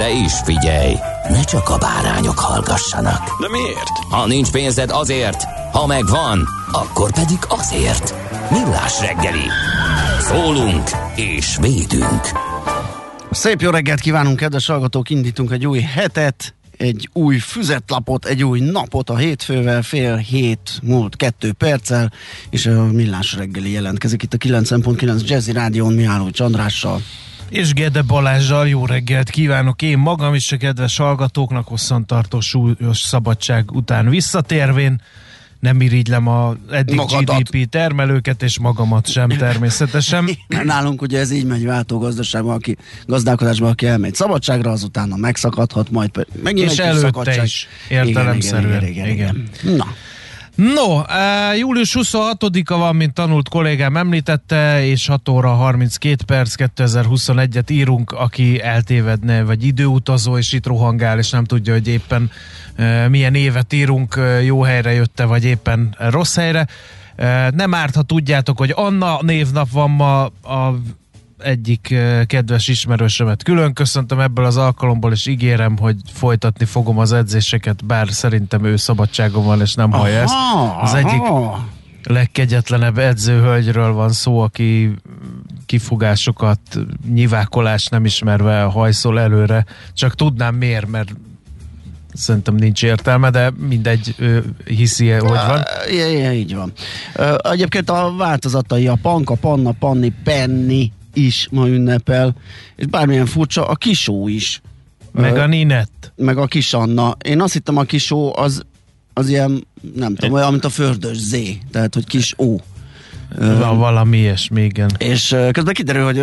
De is figyelj, ne csak a bárányok hallgassanak. De miért? Ha nincs pénzed azért, ha megvan, akkor pedig azért. Millás reggeli. Szólunk és védünk. Szép jó reggelt kívánunk, kedves hallgatók! Indítunk egy új hetet, egy új füzetlapot, egy új napot a hétfővel, fél hét múlt kettő perccel, és a Millás reggeli jelentkezik itt a 9.9 Jazzy Rádión Mihály Csandrással. És Gede Balázsral jó reggelt kívánok én magam is a kedves hallgatóknak hosszantartó súlyos szabadság után visszatérvén. Nem irigylem a eddig Magadat. GDP termelőket, és magamat sem természetesen. Nálunk ugye ez így megy váltógazdaságban, aki gazdálkodásban, aki elmegy szabadságra, azután megszakadhat, majd megint És egy előtte is, értelemszerűen. Igen, igen, igen, igen. Na, No, eh, július 26-a van, mint tanult kollégám említette, és 6 óra 32 perc 2021-et írunk, aki eltévedne, vagy időutazó, és itt rohangál, és nem tudja, hogy éppen eh, milyen évet írunk, eh, jó helyre jötte, vagy éppen rossz helyre. Nem árt, ha tudjátok, hogy Anna névnap van ma a egyik kedves ismerősömet külön köszöntöm ebből az alkalomból, és ígérem, hogy folytatni fogom az edzéseket, bár szerintem ő szabadságon van, és nem hallja ezt. Aha, Az egyik legkegyetlenebb edzőhölgyről van szó, aki kifugásokat, nyivákolás nem ismerve hajszol előre. Csak tudnám miért, mert szerintem nincs értelme, de mindegy, ő hiszi, hogy van. Igen, így van. Egyébként a változatai a Panka, Panna, Panni, Penni is ma ünnepel, és bármilyen furcsa, a Kisó is. Meg a Ninett. meg a Kis Anna. Én azt hittem a Kisó az, az ilyen, nem tudom, olyan, mint a fördös Z, tehát, hogy Kis Ó. Van valami ilyesmi, igen. és közben kiderül, hogy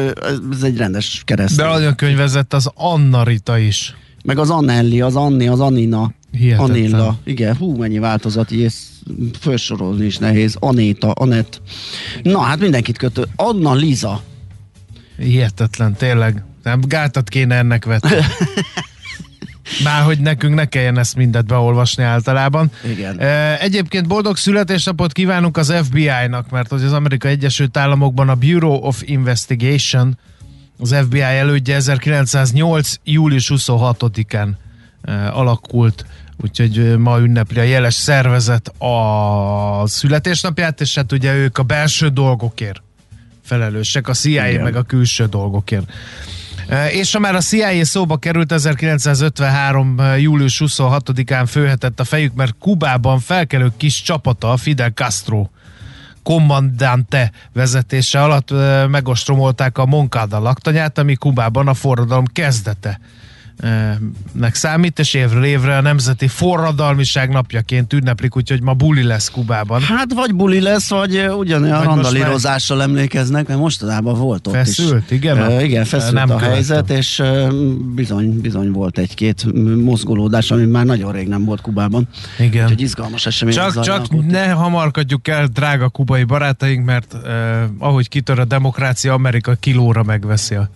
ez egy rendes kereszt. De nagyon könyvezett az Anna Rita is. Meg az Annelli, az Anni, az Anina. Hihetetlen. Anilla. Igen, hú, mennyi változat, ezt felsorolni is nehéz. Anéta, Anett. Na, hát mindenkit kötő. Anna Liza. Hihetetlen, tényleg. Nem, gátat kéne ennek vetni. Bár hogy nekünk ne kelljen ezt mindet beolvasni általában. Igen. Egyébként boldog születésnapot kívánunk az FBI-nak, mert az Amerikai Egyesült Államokban a Bureau of Investigation, az FBI elődje 1908. július 26-án e, alakult, úgyhogy ma ünnepli a jeles szervezet a születésnapját, és hát ugye ők a belső dolgokért felelősek, a CIA Igen. meg a külső dolgokért. E, És ha már a CIA szóba került, 1953. július 26-án főhetett a fejük, mert Kubában felkelő kis csapata, a Fidel Castro kommandante vezetése alatt e, megostromolták a Moncada laktanyát, ami Kubában a forradalom kezdete e, nek számít, és évről évre a Nemzeti Forradalmiság napjaként ünneplik, úgyhogy ma buli lesz Kubában. Hát vagy buli lesz, vagy ugyanolyan Vagy randalírozással emlékeznek, mert mostanában volt ott Feszült, is. igen? Ö, igen, feszült Nem a követtem. helyzet, és ö, bizony, bizony volt egy-két mozgolódás, ami már nagyon rég nem volt Kubában. Igen. Úgyhogy izgalmas esemény. Csak, csak ne hamarkadjuk el, drága kubai barátaink, mert eh, ahogy kitör a demokrácia, Amerika kilóra megveszi a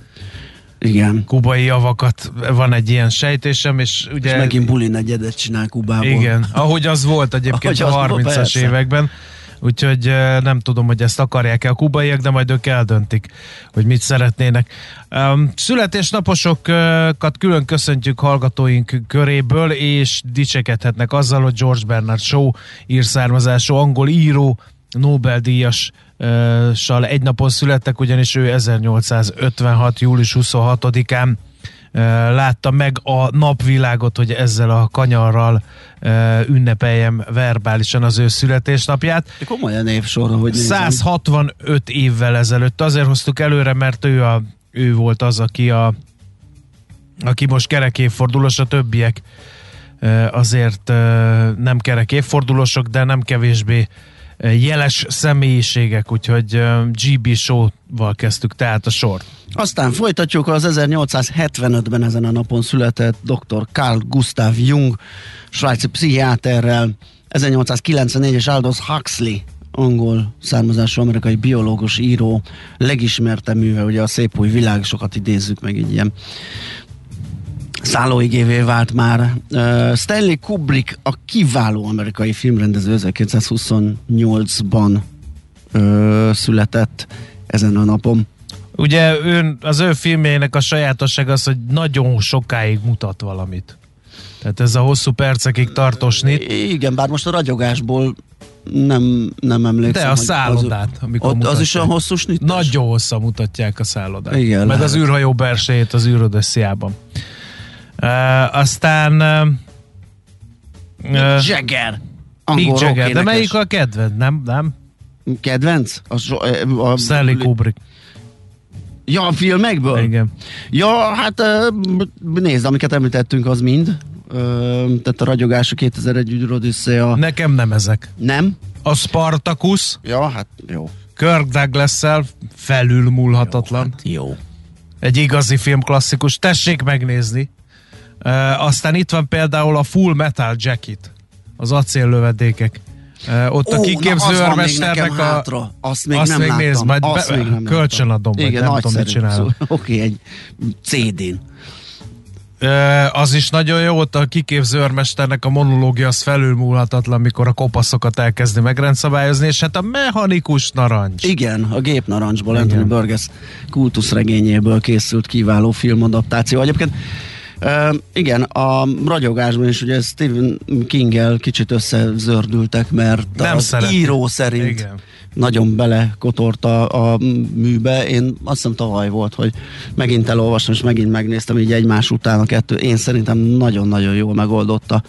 Igen. kubai javakat. Van egy ilyen sejtésem, és ugye... És megint buli negyedet csinál Kubából. Igen, ahogy az volt egyébként Ahogy a az volt, 30-as persze. években. Úgyhogy nem tudom, hogy ezt akarják-e a kubaiak, de majd ők eldöntik, hogy mit szeretnének. Születésnaposokat külön köszöntjük hallgatóink köréből, és dicsekedhetnek azzal, hogy George Bernard Shaw írszármazású angol író Nobel-díjassal egy napon születtek, ugyanis ő 1856. július 26-án látta meg a napvilágot, hogy ezzel a kanyarral ünnepeljem verbálisan az ő születésnapját. Komolyan évsorra, hogy nézem. 165 évvel ezelőtt. Azért hoztuk előre, mert ő, a, ő volt az, aki, a, aki most kerek évfordulós, a többiek azért nem kerek évfordulósok, de nem kevésbé jeles személyiségek, úgyhogy GB Show-val kezdtük tehát a sort. Aztán folytatjuk az 1875-ben ezen a napon született dr. Carl Gustav Jung, svájci pszichiáterrel, 1894-es Aldous Huxley, angol származású amerikai biológus, író, legismertebb műve, ugye a Szép új világ, sokat idézzük meg így ilyen szállóigévé vált már. Uh, Stanley Kubrick, a kiváló amerikai filmrendező 1928-ban uh, született ezen a napon. Ugye ön, az ő filmjének a sajátosság az, hogy nagyon sokáig mutat valamit. Tehát ez a hosszú percekig tartó snit. Igen, bár most a ragyogásból nem, nem emlékszem. De a szállodát, az, amikor ott, mutatják. az is a hosszú snit. Nagyon hosszan mutatják a szállodát. Igen, Meg lehet. az űrhajó belsejét az űrodessziában. Uh, aztán uh, Jagger. Mick Angol Jagger, de rock melyik énekes. a kedved? Nem? Nem? Kedvenc? A, so, a, a, Stanley Kubrick. Ja, a filmekből? Igen. Ja, hát nézd, amiket említettünk, az mind. Tehát a ragyogás, a 2001 űrodüsszea. Nekem nem ezek. Nem? A Spartacus, Ja, hát jó. Kirk Douglas-szel felülmúlhatatlan. Hát jó. Egy igazi filmklasszikus. Tessék megnézni. Uh, aztán itt van például a Full Metal Jacket. Az acéllövedékek. Uh, ott a Ó, kiképző van még őrmesternek a... hátra. Azt még azt nem még láttam. nézd, majd Azt be- még nem kölcsön adom, vagy Igen, nem tudom, mit csinálok. Oké, egy CD-n. Uh, az is nagyon jó, ott a kiképző őrmesternek a monológia az felülmúlhatatlan, mikor a kopaszokat elkezdi megrendszabályozni, és hát a mechanikus narancs. Igen, a Gép Narancsból, Igen. Anthony Burgess kultuszregényéből készült kiváló filmadaptáció. Egyébként Uh, igen, a ragyogásban is ugye Stephen King-el kicsit összezördültek, mert Nem az szereti. író szerint Igen. nagyon belekotorta a műbe. Én azt hiszem tavaly volt, hogy megint elolvastam, és megint megnéztem így egymás után a kettő. Én szerintem nagyon-nagyon jól megoldotta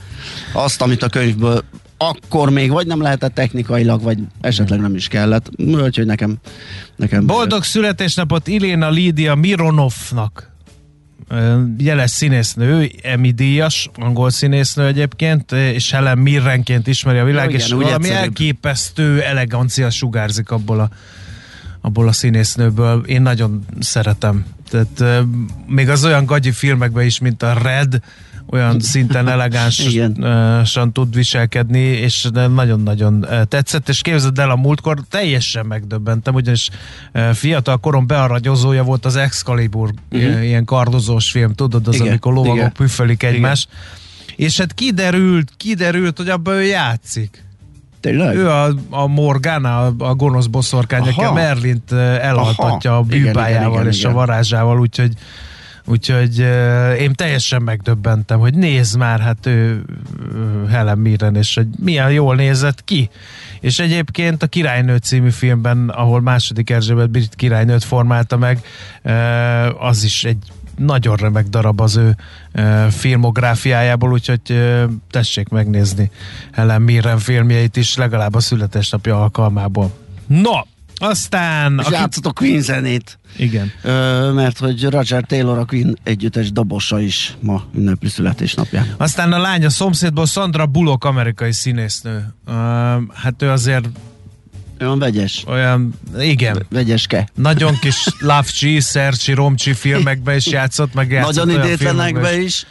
azt, amit a könyvből akkor még vagy nem lehetett technikailag, vagy esetleg nem is kellett. Úgyhogy nekem, nekem Boldog születésnapot Iléna Lídia Mironovnak jeles színésznő, Emmy díjas, angol színésznő egyébként, és Helen Mirrenként ismeri a világ, Ja, igen, és valami egyszerűbb. elképesztő elegancia sugárzik abból a, abból a színésznőből. Én nagyon szeretem. Tehát még az olyan gagyi filmekben is, mint a Red, olyan szinten elegánsan tud viselkedni, és nagyon-nagyon ö, tetszett, és képzeld el, a múltkor teljesen megdöbbentem, ugyanis ö, fiatal korom bearanyozója volt az Excalibur, uh-huh. ilyen kardozós film, tudod, az, Igen, amikor lovagok igen. püfölik egymást, és hát kiderült, kiderült, hogy abban ő játszik. Tényleg? Ő a, a Morgana, a, gonosz boszorkány, aki a Merlint eh, elaltatja Aha. a Igen, bűbájával igen, igen, és igen. a varázsával, úgyhogy Úgyhogy én teljesen megdöbbentem, hogy nézd már, hát ő Helen Mirren, és hogy milyen jól nézett ki. És egyébként a Királynő című filmben, ahol második Erzsébet brit királynőt formálta meg, az is egy nagyon remek darab az ő filmográfiájából, úgyhogy uh, tessék megnézni Helen Mirren filmjeit is, legalább a születésnapja alkalmából. No, aztán... És játszott Queen zenét. Igen. Ö, mert hogy Roger Taylor a Queen együttes dobosa is ma ünnepli születésnapján. Aztán a lánya szomszédból Sandra Bullock, amerikai színésznő. Uh, hát ő azért Olyan vegyes. olyan, igen, Vegyeske. nagyon kis Lavcsi, Szercsi, Romcsi filmekbe is játszott, meg játszott Nagyon olyan idétlenekbe filmekbe is.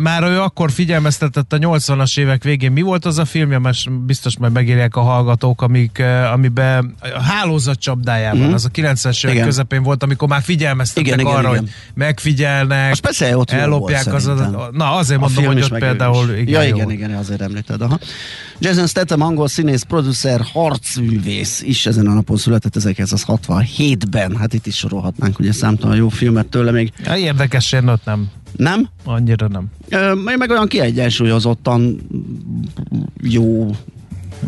Már ő akkor figyelmeztetett a 80-as évek végén. Mi volt az a filmje? Most biztos majd megírják a hallgatók, amik, amiben a hálózat csapdájában, Mhm. az a 90-es évek Igen. közepén volt, amikor már figyelmeztettek Igen, igen, arra, igen. hogy megfigyelnek, persze ott ellopják volt az adat. Na, azért A mondom, hogy ott például is. igen, ja, igen, volt. igen, azért említed. Aha. Jason Statham, angol színész, producer, harcművész is ezen a napon született 1967-ben. Hát itt is sorolhatnánk ugye számtalan jó filmet tőle még. Ja, érdekes, én ott nem. Nem? Annyira nem. Ö, meg olyan kiegyensúlyozottan jó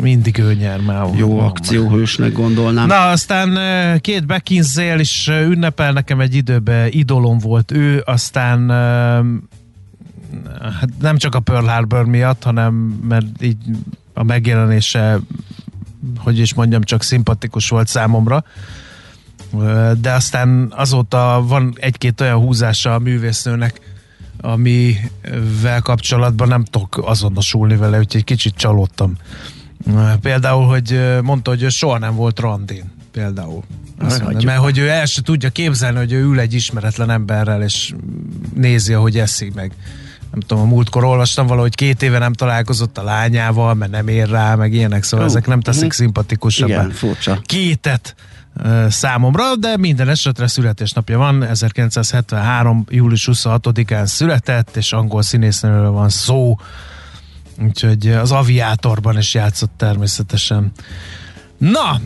Mindig ő nyer már. Jó akcióhősnek gondolnám. Na, aztán két Beckinsale is ünnepel, nekem egy időben idolom volt ő, aztán hát nem csak a Pearl Harbor miatt, hanem mert így a megjelenése, hogy is mondjam, csak szimpatikus volt számomra. De aztán azóta van egy-két olyan húzása a művésznőnek, amivel kapcsolatban nem tudok azonosulni vele, úgyhogy kicsit csalódtam. Például, hogy mondta, hogy ő soha nem volt randin. Például. Azt mert hogy ő el se tudja képzelni, hogy ő ül egy ismeretlen emberrel, és nézi, ahogy eszik meg. Nem tudom, a múltkor olvastam valahogy két éve nem találkozott a lányával, mert nem ér rá, meg ilyenek, szóval Ó, ezek nem teszik mhm. szimpatikusabbá Igen, furcsa. kétet számomra, de minden esetre születésnapja van, 1973. július 26-án született, és angol színésznőről van szó, úgyhogy az aviátorban is játszott természetesen. Na,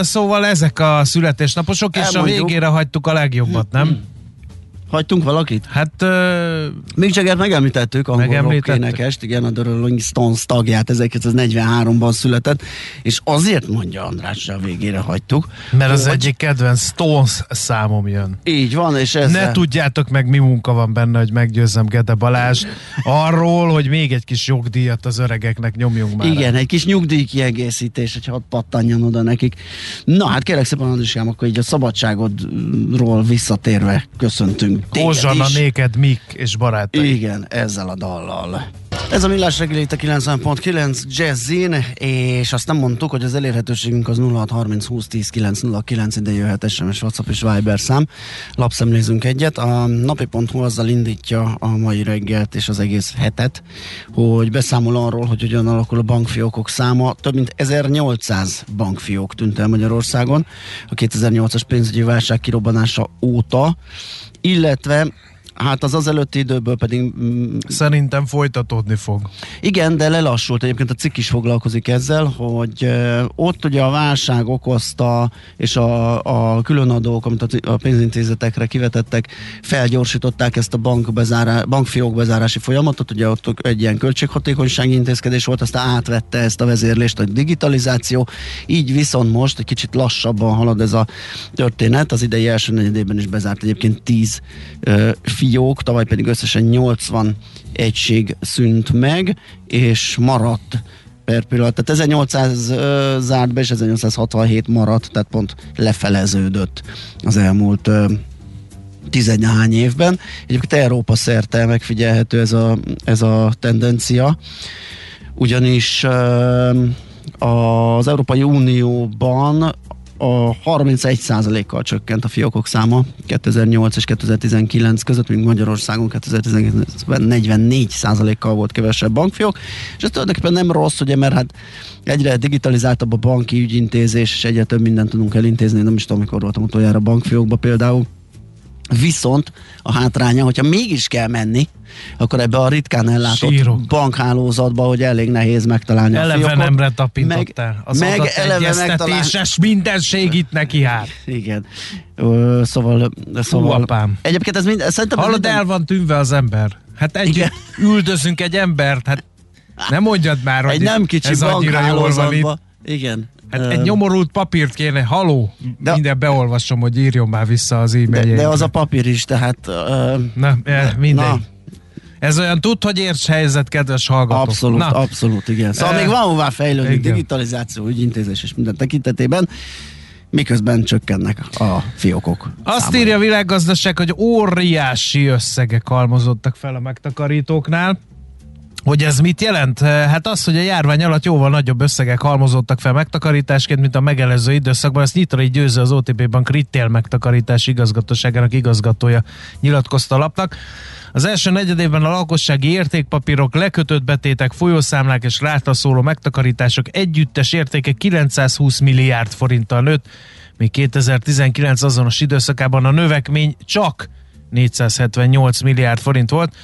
szóval ezek a születésnaposok, és a végére hagytuk a legjobbat, nem? Hagytunk valakit? Hát ö, Mick Jagger megemlítettük, angol énekest, igen, a The Rolling Stones tagját 1943-ban született, és azért mondja András, hogy a végére hagytuk. mert az hogy- egyik kedvenc Stones számom jön. Így van, és ez Ne tudjátok meg, mi munka van benne, hogy meggyőzzem Gede Balázs arról, hogy még egy kis jogdíjat az öregeknek nyomjunk már. Igen, egy kis nyugdíj kiegészítés, hogy hadd pattanjon oda nekik. Na hát kérlek szépen, Andriskám, akkor így a szabadságodról visszatérve köszöntünk téged Hozsana is. néked Mik és barátai. Igen, ezzel a dallal. Ez a Millás reggeli itt a 90.9 Jazzin, és azt nem mondtuk, hogy az elérhetőségünk az 0630 20 10 909 ide jöhet SMS, WhatsApp és Viber szám. Lapszemlézünk egyet. A napi.hu azzal indítja a mai reggelt és az egész hetet, hogy beszámol arról, hogy hogyan alakul a bankfiókok száma. Több mint 1800 bankfiók tűnt el Magyarországon a 2008-as pénzügyi válság kirobbanása óta, illetve Hát az az előtti időből pedig mm, Szerintem folytatódni fog. igen, de lelassult. Egyébként a cikk is foglalkozik ezzel, hogy ö, ott ugye a válság okozta, és a, a különadók, amit a, pénzintézetekre kivetettek, felgyorsították ezt a bankbezárá, bankfiók bezárási folyamatot. Ugye ott egy ilyen költséghatékonysági intézkedés volt, aztán átvette ezt a vezérlést a digitalizáció. Így viszont most egy kicsit lassabban halad ez a történet. Az idei első negyedében is bezárt egyébként 10 ö, fiók, tavaly pedig összesen 80 egység szűnt meg, és maradt per pillanat. Tehát 1800 ö, zárt be, és 1867 maradt, tehát pont lefeleződött az elmúlt ö, tizenhány évben. Egyébként Európa szerte megfigyelhető ez a, ez a tendencia, ugyanis ö, az Európai Unióban a 31%-kal csökkent a fiókok száma 2008 és 2019 között, míg Magyarországon 2019-ben 44%-kal volt kevesebb bankfiók, és ez tulajdonképpen nem rossz, ugye, mert hát egyre digitalizáltabb a banki ügyintézés, és egyre több mindent tudunk elintézni, nem is tudom, mikor voltam utoljára bankfiókba például, Viszont a hátránya, hogyha mégis kell menni, akkor ebbe a ritkán ellátott Sírok. bankhálózatba, hogy elég nehéz megtalálni a Eleve fiókot. nemre tapintottál. Az meg eleve adategyeztetéses mindenség itt neki hát. Igen. Ö, szóval, szóval apám. egyébként ez mind, szerintem Hallod, minden- el van tűnve az ember. Hát együtt Igen. üldözünk egy embert, hát nem mondjad már, hogy egy nem kicsi ez annyira jól van itt. Igen. Hát egy nyomorult papírt kéne, haló, De- minden beolvasom, hogy írjon már vissza az de, e-mailjét. de az a papír is, tehát ö, Na, eh, mindegy. Na. Ez olyan tud, hogy érts helyzet, kedves hallgatók. Abszolút, Na, abszolút, igen. Szóval Eh, még van hová fejlődni, igen. digitalizáció, ügyintézés és minden tekintetében, miközben csökkennek a fiókok. Azt számai. írja a világgazdaság, hogy óriási összegek halmozottak fel a megtakarítóknál. Hogy ez mit jelent? Hát az, hogy a járvány alatt jóval nagyobb összegek halmozottak fel megtakarításként, mint a megelőző időszakban. Ezt Nyitrai Győző az OTP Bank Retail megtakarítás igazgatóságának igazgatója nyilatkozta a lapnak. Az első negyedében a lakossági értékpapírok, lekötött betétek, folyószámlák és rátra szóló megtakarítások együttes értéke 920 milliárd forinttal nőtt, míg 2019 azonos időszakában a növekmény csak 478 milliárd forint volt.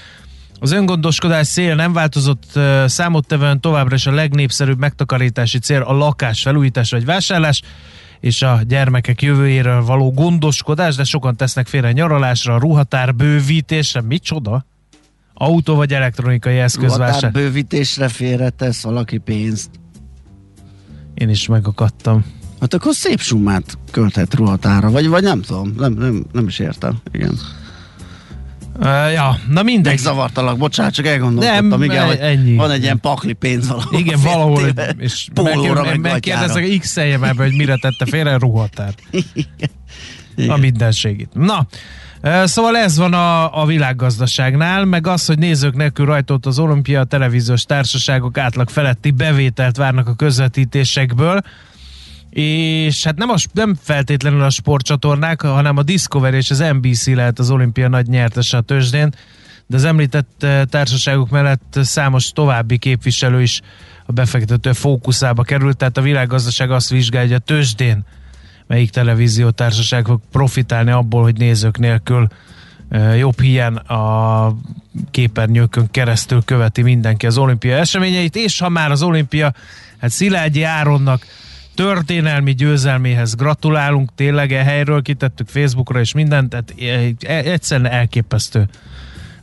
Az öngondoskodás cél nem változott számottevően továbbra is a legnépszerűbb megtakarítási cél a lakás felújítás vagy vásárlás és a gyermekek jövőjéről való gondoskodás, de sokan tesznek félre nyaralásra, ruhatár bővítésre, micsoda? Autó vagy elektronikai eszközvásár. bővítésre félretesz valaki pénzt. Én is megakadtam. Hát akkor szép summát költhet ruhatára, vagy, vagy nem tudom, nem, nem, nem is értem. Igen. Uh, ja, na mindegy. Megzavartalak, bocsánat, csak elgondolkodtam, igen, hogy ennyi. van egy ilyen pakli pénz valahol. Igen, valahol, féltéve, és meg megkérdezek, gatyára. x-eljem ebbe, hogy mire tette félre ruhatárt. A mindenségét. Na, szóval ez van a, a világgazdaságnál, meg az, hogy nézők nélkül rajtolt az olimpia televíziós társaságok átlag feletti bevételt várnak a közvetítésekből, és hát nem, a, nem feltétlenül a sportcsatornák, hanem a Discovery és az NBC lehet az olimpia nagy nyertese a tőzsdén, de az említett eh, társaságok mellett számos további képviselő is a befektető fókuszába került, tehát a világgazdaság azt vizsgálja, hogy a tőzsdén melyik televíziótársaság fog profitálni abból, hogy nézők nélkül eh, jobb hiány a képernyőkön keresztül követi mindenki az olimpia eseményeit, és ha már az olimpia, hát Szilágyi Áronnak történelmi győzelméhez gratulálunk, tényleg e helyről kitettük Facebookra és mindent, tehát e- e- egyszerűen elképesztő.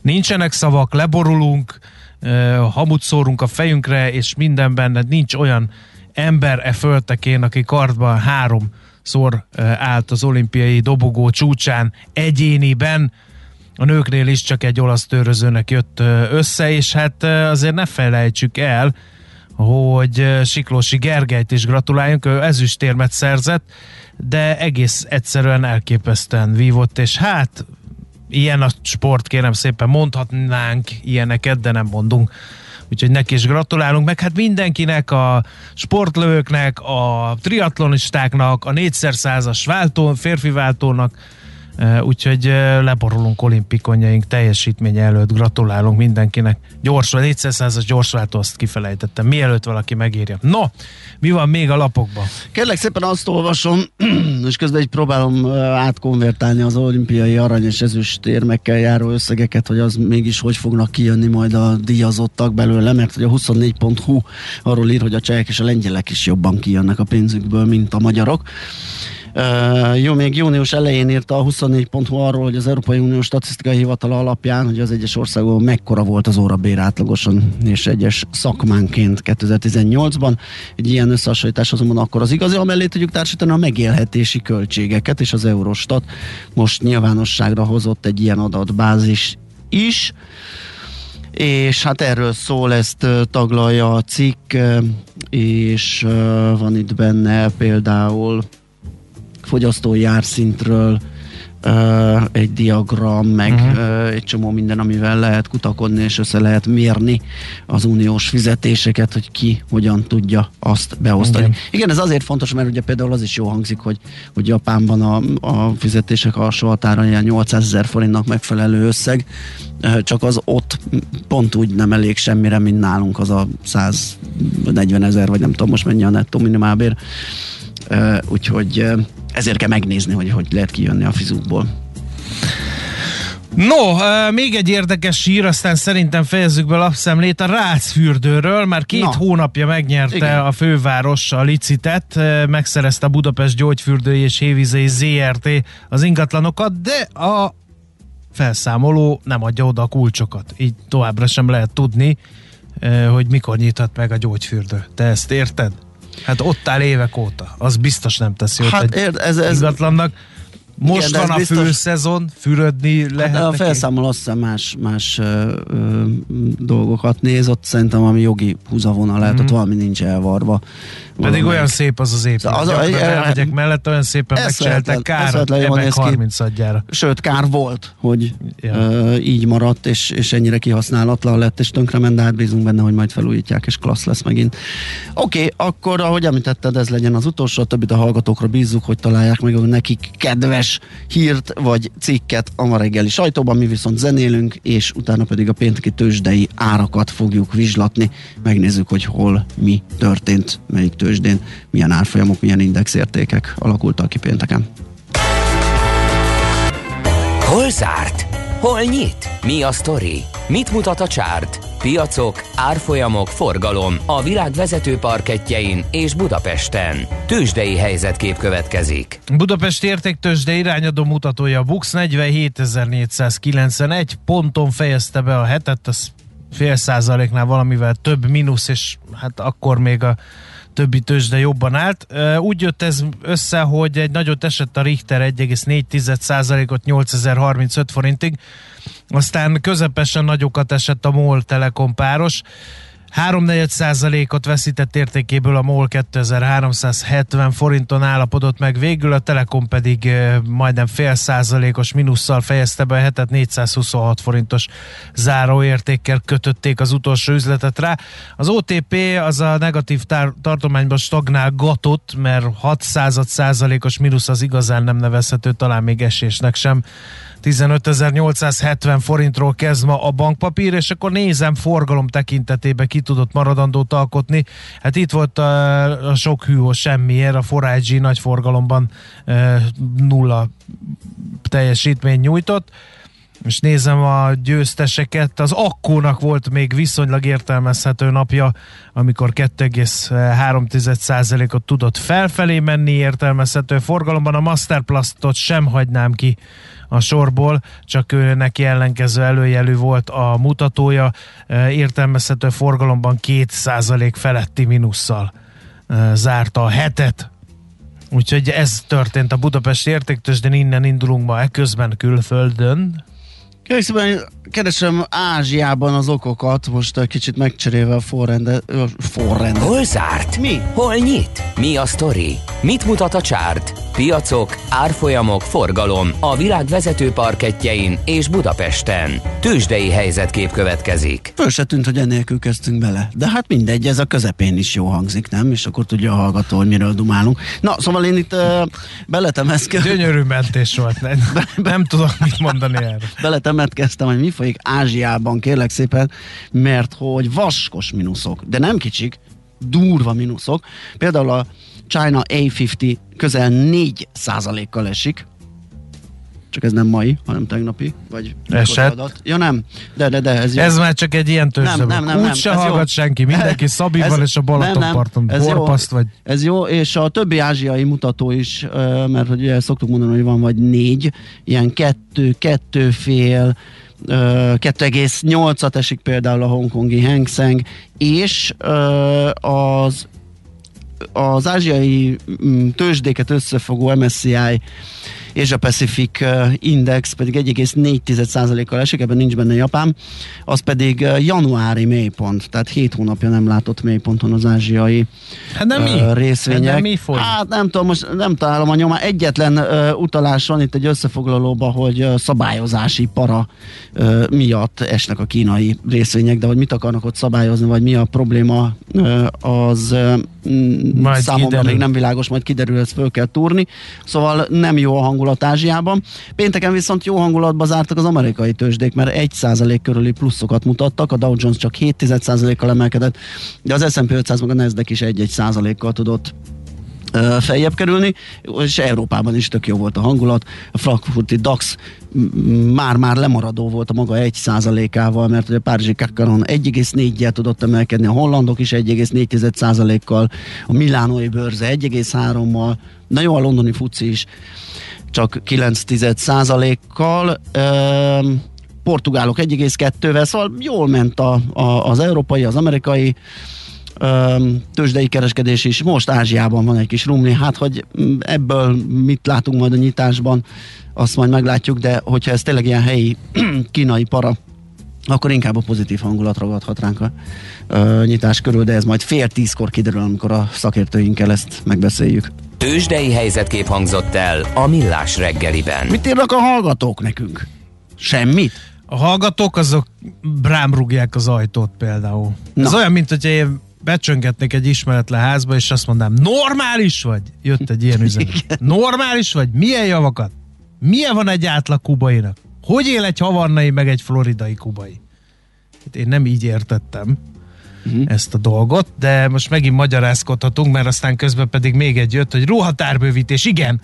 Nincsenek szavak, leborulunk, ö, hamut szórunk a fejünkre, és mindenben nincs olyan ember e föltekén, aki kartban háromszor ö, állt az olimpiai dobogó csúcsán egyéniben, a nőknél is csak egy olasz törözőnek jött össze, és hát azért ne felejtsük el, hogy Siklósi Gergelyt is gratuláljunk, ő ezüstérmet szerzett, de egész egyszerűen elképesztően vívott, és hát ilyen a sport, kérem szépen, mondhatnánk ilyeneket, de nem mondunk. Úgyhogy neki is gratulálunk, meg hát mindenkinek, a sportlövőknek, a triatlonistáknak, a négyszer százas váltó, férfi váltónak, úgyhogy leborulunk olimpikonjaink teljesítménye előtt, gratulálunk mindenkinek. Gyors, 400-as gyorsváltó, azt kifelejtettem, mielőtt valaki megírja. No, mi van még a lapokban? Kérlek szépen azt olvasom, és közben így próbálom átkonvertálni az olimpiai arany és ezüst érmekkel járó összegeket, hogy az mégis hogy fognak kijönni majd a díjazottak belőle, mert hogy a 24.hu arról ír, hogy a csehek és a lengyelek is jobban kijönnek a pénzükből, mint a magyarok. Jó, még június elején írta a 24.hu arról, hogy az Európai Unió statisztikai hivatala alapján, hogy az egyes országokban mekkora volt az órabér átlagosan és egyes szakmánként 2018-ban. Egy ilyen összehasonlítás azonban akkor az igazi, amellé tudjuk társítani a megélhetési költségeket, és az Eurostat most nyilvánosságra hozott egy ilyen adatbázis is és hát erről szól, ezt taglalja a cikk, és van itt benne például fogyasztói árszintről ö, egy diagram, meg uh-huh. egy csomó minden, amivel lehet kutakodni, és össze lehet mérni az uniós fizetéseket, hogy ki hogyan tudja azt beosztani. Igen. Igen, ez azért fontos, mert ugye például az is jó hangzik, hogy, hogy Japánban a, a fizetések alsó határa ilyen 800 ezer forintnak megfelelő összeg, ö, csak az ott pont úgy nem elég semmire, mint nálunk az a 140 ezer, vagy nem tudom most mennyi a nettó minimálbér. Ö, Úgyhogy ö, ezért kell megnézni, hogy hogy lehet kijönni a fizukból. No, még egy érdekes hír, aztán szerintem fejezzük be a lapszemlét a Rácz fürdőről, már két Na. hónapja megnyerte Igen. a főváros a licitet, megszerezte a Budapest Gyógyfürdői és Hévizei ZRT az ingatlanokat, de a felszámoló nem adja oda a kulcsokat. Így továbbra sem lehet tudni, hogy mikor nyithat meg a gyógyfürdő. Te ezt érted? Hát ott áll évek óta. Az biztos nem teszi Hát egy érd, ez, ez ingatlannak. Most Igen, van a biztos- főszezon, fürödni lehet Hát a neki. felszámoló azt hiszem más, más ö, ö, dolgokat néz, ott szerintem ami jogi húzavona lehet, ott valami nincs elvarva. Pedig Valamelyik. olyan szép az az épület. Az Az, az, e- elmegyek mellett, olyan szépen megcseltek, kár, ebben néz ki. 30 adjára. Sőt, kár volt, hogy Ja. ö, így maradt, és, és ennyire kihasználatlan lett, és tönkrement, de hát bízunk benne, hogy majd felújítják, és klassz lesz megint. Oké, okay, akkor, ahogy említetted, ez legyen az utolsó, a többit a hallgatókra bízzuk, hogy találják meg nekik kedves hírt vagy cikket a ma reggeli sajtóban, mi viszont zenélünk, és utána pedig a pénteki tőzsdei árakat fogjuk vizslatni, megnézzük, hogy hol mi történt, melyik tőzsdén, milyen árfolyamok, milyen indexértékek alakultak ki pénteken. Hol zárt? Hol nyit? Mi a sztori? Mit mutat a csárt? Piacok, árfolyamok, forgalom a világ vezető parketjein és Budapesten. Tősdei helyzetkép következik. Budapest értéktősde irányadó mutatója Bux 47.491 ponton fejezte be a hetet, az fél százaléknál valamivel több mínusz, és hát akkor még a többi tőzsde jobban állt. Úgy jött ez össze, hogy egy nagyot esett a Richter 1,4%-ot 8035 forintig, aztán közepesen nagyokat esett a MOL Telekom páros, 3,4 százalékot veszített értékéből a MOL 2370 forinton állapodott meg, végül a Telekom pedig majdnem fél százalékos minusszal fejezte be a hetet, 426 forintos záróértékkel kötötték az utolsó üzletet rá. Az OTP az a negatív tar- tartományban stagnálgatott, mert 6 százalékos mínusz az igazán nem nevezhető, talán még esésnek sem 15.870 forintról kezd ma a bankpapír, és akkor nézem forgalom tekintetében ki tudott maradandót alkotni. Hát itt volt a, a sok hűhó semmiért, a Forágyi nagy forgalomban e, nulla teljesítmény nyújtott és nézem a győzteseket, az Akkónak volt még viszonylag értelmezhető napja, amikor 2,3%-ot tudott felfelé menni értelmezhető forgalomban, a Masterplastot sem hagynám ki a sorból, csak ő neki ellenkező előjelű volt a mutatója, értelmezhető forgalomban 2% feletti minusszal zárta a hetet. Úgyhogy ez történt a Budapesti értéktős, de innen indulunk ma eközben külföldön. Kérlek keresem Ázsiában az okokat, most egy kicsit megcserélve a forrendet. forrendet. Hol zárt? Mi? Hol nyit? Mi a sztori? Mit mutat a csárt? Piacok, árfolyamok, forgalom a világ vezető parketjein és Budapesten. Tősdei helyzetkép következik. Föl se tűnt, hogy ennélkül kezdtünk bele. De hát mindegy, ez a közepén is jó hangzik, nem? És akkor tudja a hallgató, hogy miről dumálunk. Na, szóval én itt uh, beletemezkedem. Gyönyörű mentés volt. Nem, nem tudok mit mondani erre. Beletemetkeztem, hogy mi folyik Ázsiában, kérlek szépen, mert hogy vaskos mínuszok, de nem kicsik, durva mínuszok. Például a China A50 közel 4% kal esik, csak ez nem mai, hanem tegnapi, vagy Eset. adat. Ja nem, de, de, de ez jó. Ez már csak egy ilyen tőzsde. Nem, nem, nem, nem. Úgy se hallgat jó. senki, mindenki Szabival és a Balatonparton. Ez Borpaszt vagy. Ez jó, és a többi ázsiai mutató is, mert hogy ugye szoktuk mondani, hogy van vagy négy, ilyen kettő, kettő fél, 2,8-at esik például a hongkongi Hang Seng, és az az ázsiai mm, tőzsdéket összefogó MSCI és a Pacific Index pedig 1,4%-kal esik, ebben nincs benne Japán, az pedig januári mélypont, tehát 7 hónapja nem látott mélyponton az ázsiai hát nem mi? részvények. Hát nem mi foly? Hát nem tudom, most nem találom a nyomát. Egyetlen uh, utalás van itt egy összefoglalóban, hogy uh, szabályozási para uh, miatt esnek a kínai részvények, de hogy mit akarnak ott szabályozni, vagy mi a probléma, uh, az uh, számomra kiderül. még nem világos, majd kiderül, ezt föl kell túrni. Szóval nem jó a hangulat Ázsiában. Pénteken viszont jó hangulatba zártak az amerikai tőzsdék, mert 1% körüli pluszokat mutattak, a Dow Jones csak 7%-kal emelkedett, de az S&P 500 meg a Nasdaq is 1-1%-kal tudott feljebb kerülni, és Európában is tök jó volt a hangulat. A frankfurti DAX már-már lemaradó volt a maga 1%-ával, mert a Párizsi Kakaron 1,4-jel tudott emelkedni, a hollandok is 1,4%-kal, a Milánói bőrze 1,3-mal, na jó, a londoni fuci is csak 9,1%-kal. Portugálok 1,2-vel, szóval jól ment a, a, az európai, az amerikai tőzsdei kereskedés is. Most Ázsiában van egy kis rumli, hát hogy ebből mit látunk majd a nyitásban, azt majd meglátjuk, de hogyha ez tényleg ilyen helyi kínai para, akkor inkább a pozitív hangulat ragadhat ránk a ö, nyitás körül, de ez majd fél tízkor kiderül, amikor a szakértőinkkel ezt megbeszéljük. Tőzsdei helyzetkép hangzott el a Millás reggeliben. Mit írnak a hallgatók nekünk? Semmit? A hallgatók azok brámrugják az ajtót például. Na. Ez olyan, mint hogyha én becsöngetnék egy ismeretlen házba, és azt mondám, normális vagy? Jött egy ilyen üzenet. Normális vagy? Milyen javakat? Milyen van egy átlag kubainak? Hogy él egy havannai, meg egy floridai kubai? Hát én nem így értettem uh-huh. ezt a dolgot, de most megint magyarázkodhatunk, mert aztán közben pedig még egy jött, hogy ruhatárbővítés, igen,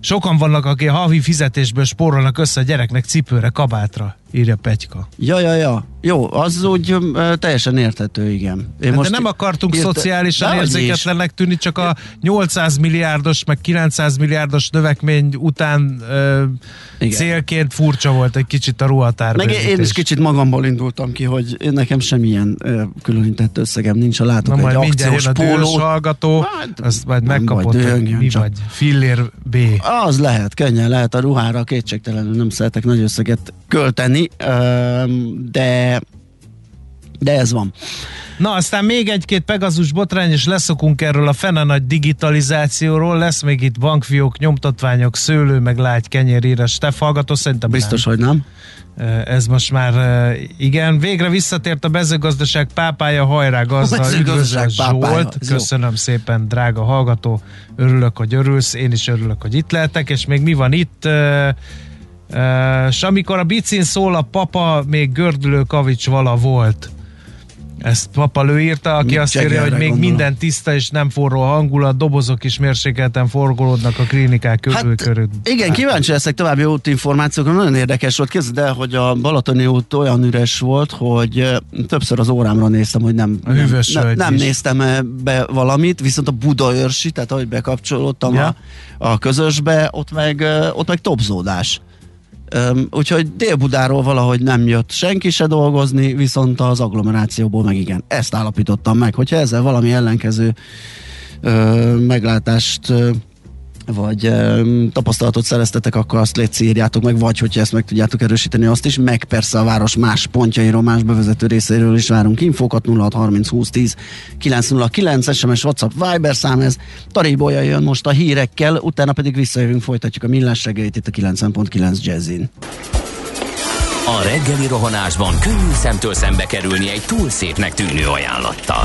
sokan vannak, akik havi fizetésből spórolnak össze a gyereknek cipőre, kabátra. Írja Petyka. Ja, ja, ja. Jó, az úgy ö, teljesen érthető, igen. Én Hát de nem akartunk írta- szociálisan érzéketlennek tűnni, csak a 800 milliárdos, meg 900 milliárdos növekmény után ö, Igen. célként furcsa volt egy kicsit a ruhatár. Meg én is kicsit magamból indultam ki, hogy nekem semmilyen ö, különített összegem nincs, Na látok majd egy akciós a pólót. hallgató, Hát, azt majd megkapod, baj, hogy mi csak. vagy. Fillér B. Az lehet, könnyen lehet a ruhára, kétségtelenül nem szeretek nagy összeget költeni, öm, de de ez van. Na, aztán még egy-két Pegazus botrány, és leszokunk erről a fene nagy digitalizációról. Lesz még itt bankfiók, nyomtatványok, szőlő, meg lágy kenyérírás. Te hallgató, szerintem Biztos, nem. hogy nem. Ez most már igen. Végre visszatért a mezőgazdaság pápája, hajrá gazda, pápája, Zsolt. ez jó. Köszönöm szépen, drága hallgató. Örülök, hogy örülsz, én is örülök, hogy itt lehetek, és még mi van itt? És amikor a bicin szól, a papa még gördülő kavics vala volt. Ezt papa lő írta, aki Mit azt írja, hogy még gondolom. minden tiszta és nem forró hangulat, dobozok is mérsékelten forgolódnak a klinikák körül, körül. Hát, igen, kíváncsi leszek további útinformációkra. Nagyon érdekes volt. Képzeld el, hogy a Balatoni út olyan üres volt, hogy többször az órámra néztem, hogy nem, A nem, hölgy nem is. néztem be valamit, viszont a Budaörsi, tehát ahogy bekapcsolódtam Ja. a, a közösbe, ott meg, ott meg topzódás. Öm, úgyhogy Dél-Budáról valahogy nem jött senki se dolgozni, viszont az agglomerációból meg igen. Ezt állapítottam meg, hogyha ezzel valami ellenkező ö, meglátást ö, vagy ö, tapasztalatot szereztetek, akkor azt légy írjátok meg, vagy hogyha ezt meg tudjátok erősíteni, azt is, meg persze a város más pontjairól, más bevezető részéről is várunk infókat, 0630 20 10 909, SMS, WhatsApp, Viber szám ez, Taribolya jön most a hírekkel, utána pedig visszajövünk, folytatjuk a millás reggelit itt a 90.9 Jazzin. A reggeli rohanásban könnyű szemtől szembe kerülni egy túl szépnek tűnő ajánlattal.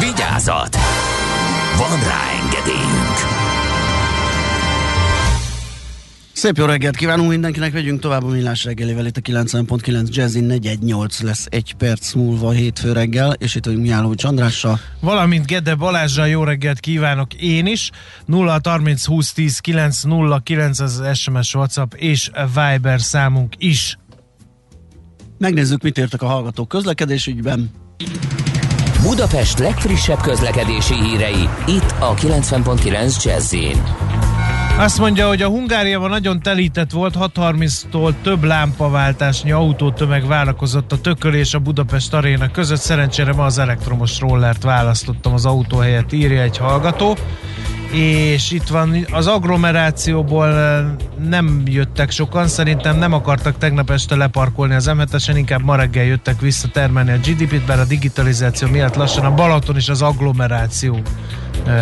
Vigyázat! Van rá engedélyünk! Szép jó reggelt kívánunk mindenkinek, vegyünk tovább a millás reggelével itt a 90.9 Jazzin 418 lesz egy perc múlva hétfő reggel, és itt vagyunk Mihálovics Andrással. Valamint Gede Balázsral jó reggelt kívánok én is. 0 30 20 10 9 0 9 az SMS, WhatsApp és Viber számunk is. Megnézzük, mit értek a hallgatók közlekedésügyben. Budapest legfrissebb közlekedési hírei, itt a 90.9 jazz Azt mondja, hogy a Hungáriában nagyon telített volt, 6.30-tól több lámpaváltásnyi autótömeg várakozott a Tököl a Budapest aréna között. Szerencsére ma az elektromos rollert választottam az autó helyett, írja egy hallgató. És itt van, az agglomerációból nem jöttek sokan, szerintem nem akartak tegnap este leparkolni az m inkább ma reggel jöttek visszatermelni a GDP-t, bár a digitalizáció miatt lassan a Balaton is az agglomeráció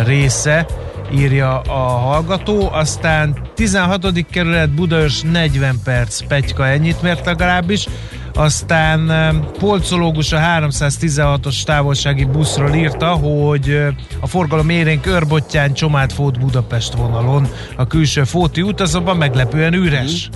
része írja a hallgató. Aztán 16. kerület Budaörs 40 perc, Petyka ennyit mért legalábbis. Aztán polcológus a 316-os távolsági buszról írta, hogy a forgalom érénk Őrbottyán, Csomád Fót Budapest vonalon a külső Fóti út azonban meglepően üres.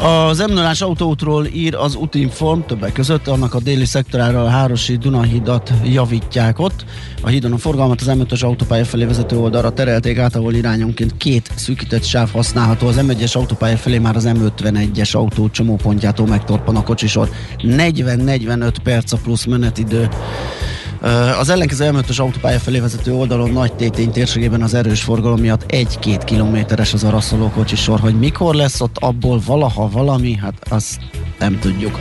Az m 0 autóútról ír az Utinform, többek között annak a déli szektorára a Hárosi Dunahidat javítják ott. A hídon a forgalmat az M5-ös autópálya felé vezető oldalra terelték át, ahol irányonként két szűkített sáv használható. Az M1-es autópálya felé már az M51-es autó csomópontjától megtorpan a kocsisor. 40-45 perc a plusz menetidő. Az ellenkező M5-ös autópálya felé vezető oldalon nagy tétény térségében az erős forgalom miatt 1-2 kilométeres az araszoló kocsisor, hogy mikor lesz ott abból valaha valami, hát azt nem tudjuk.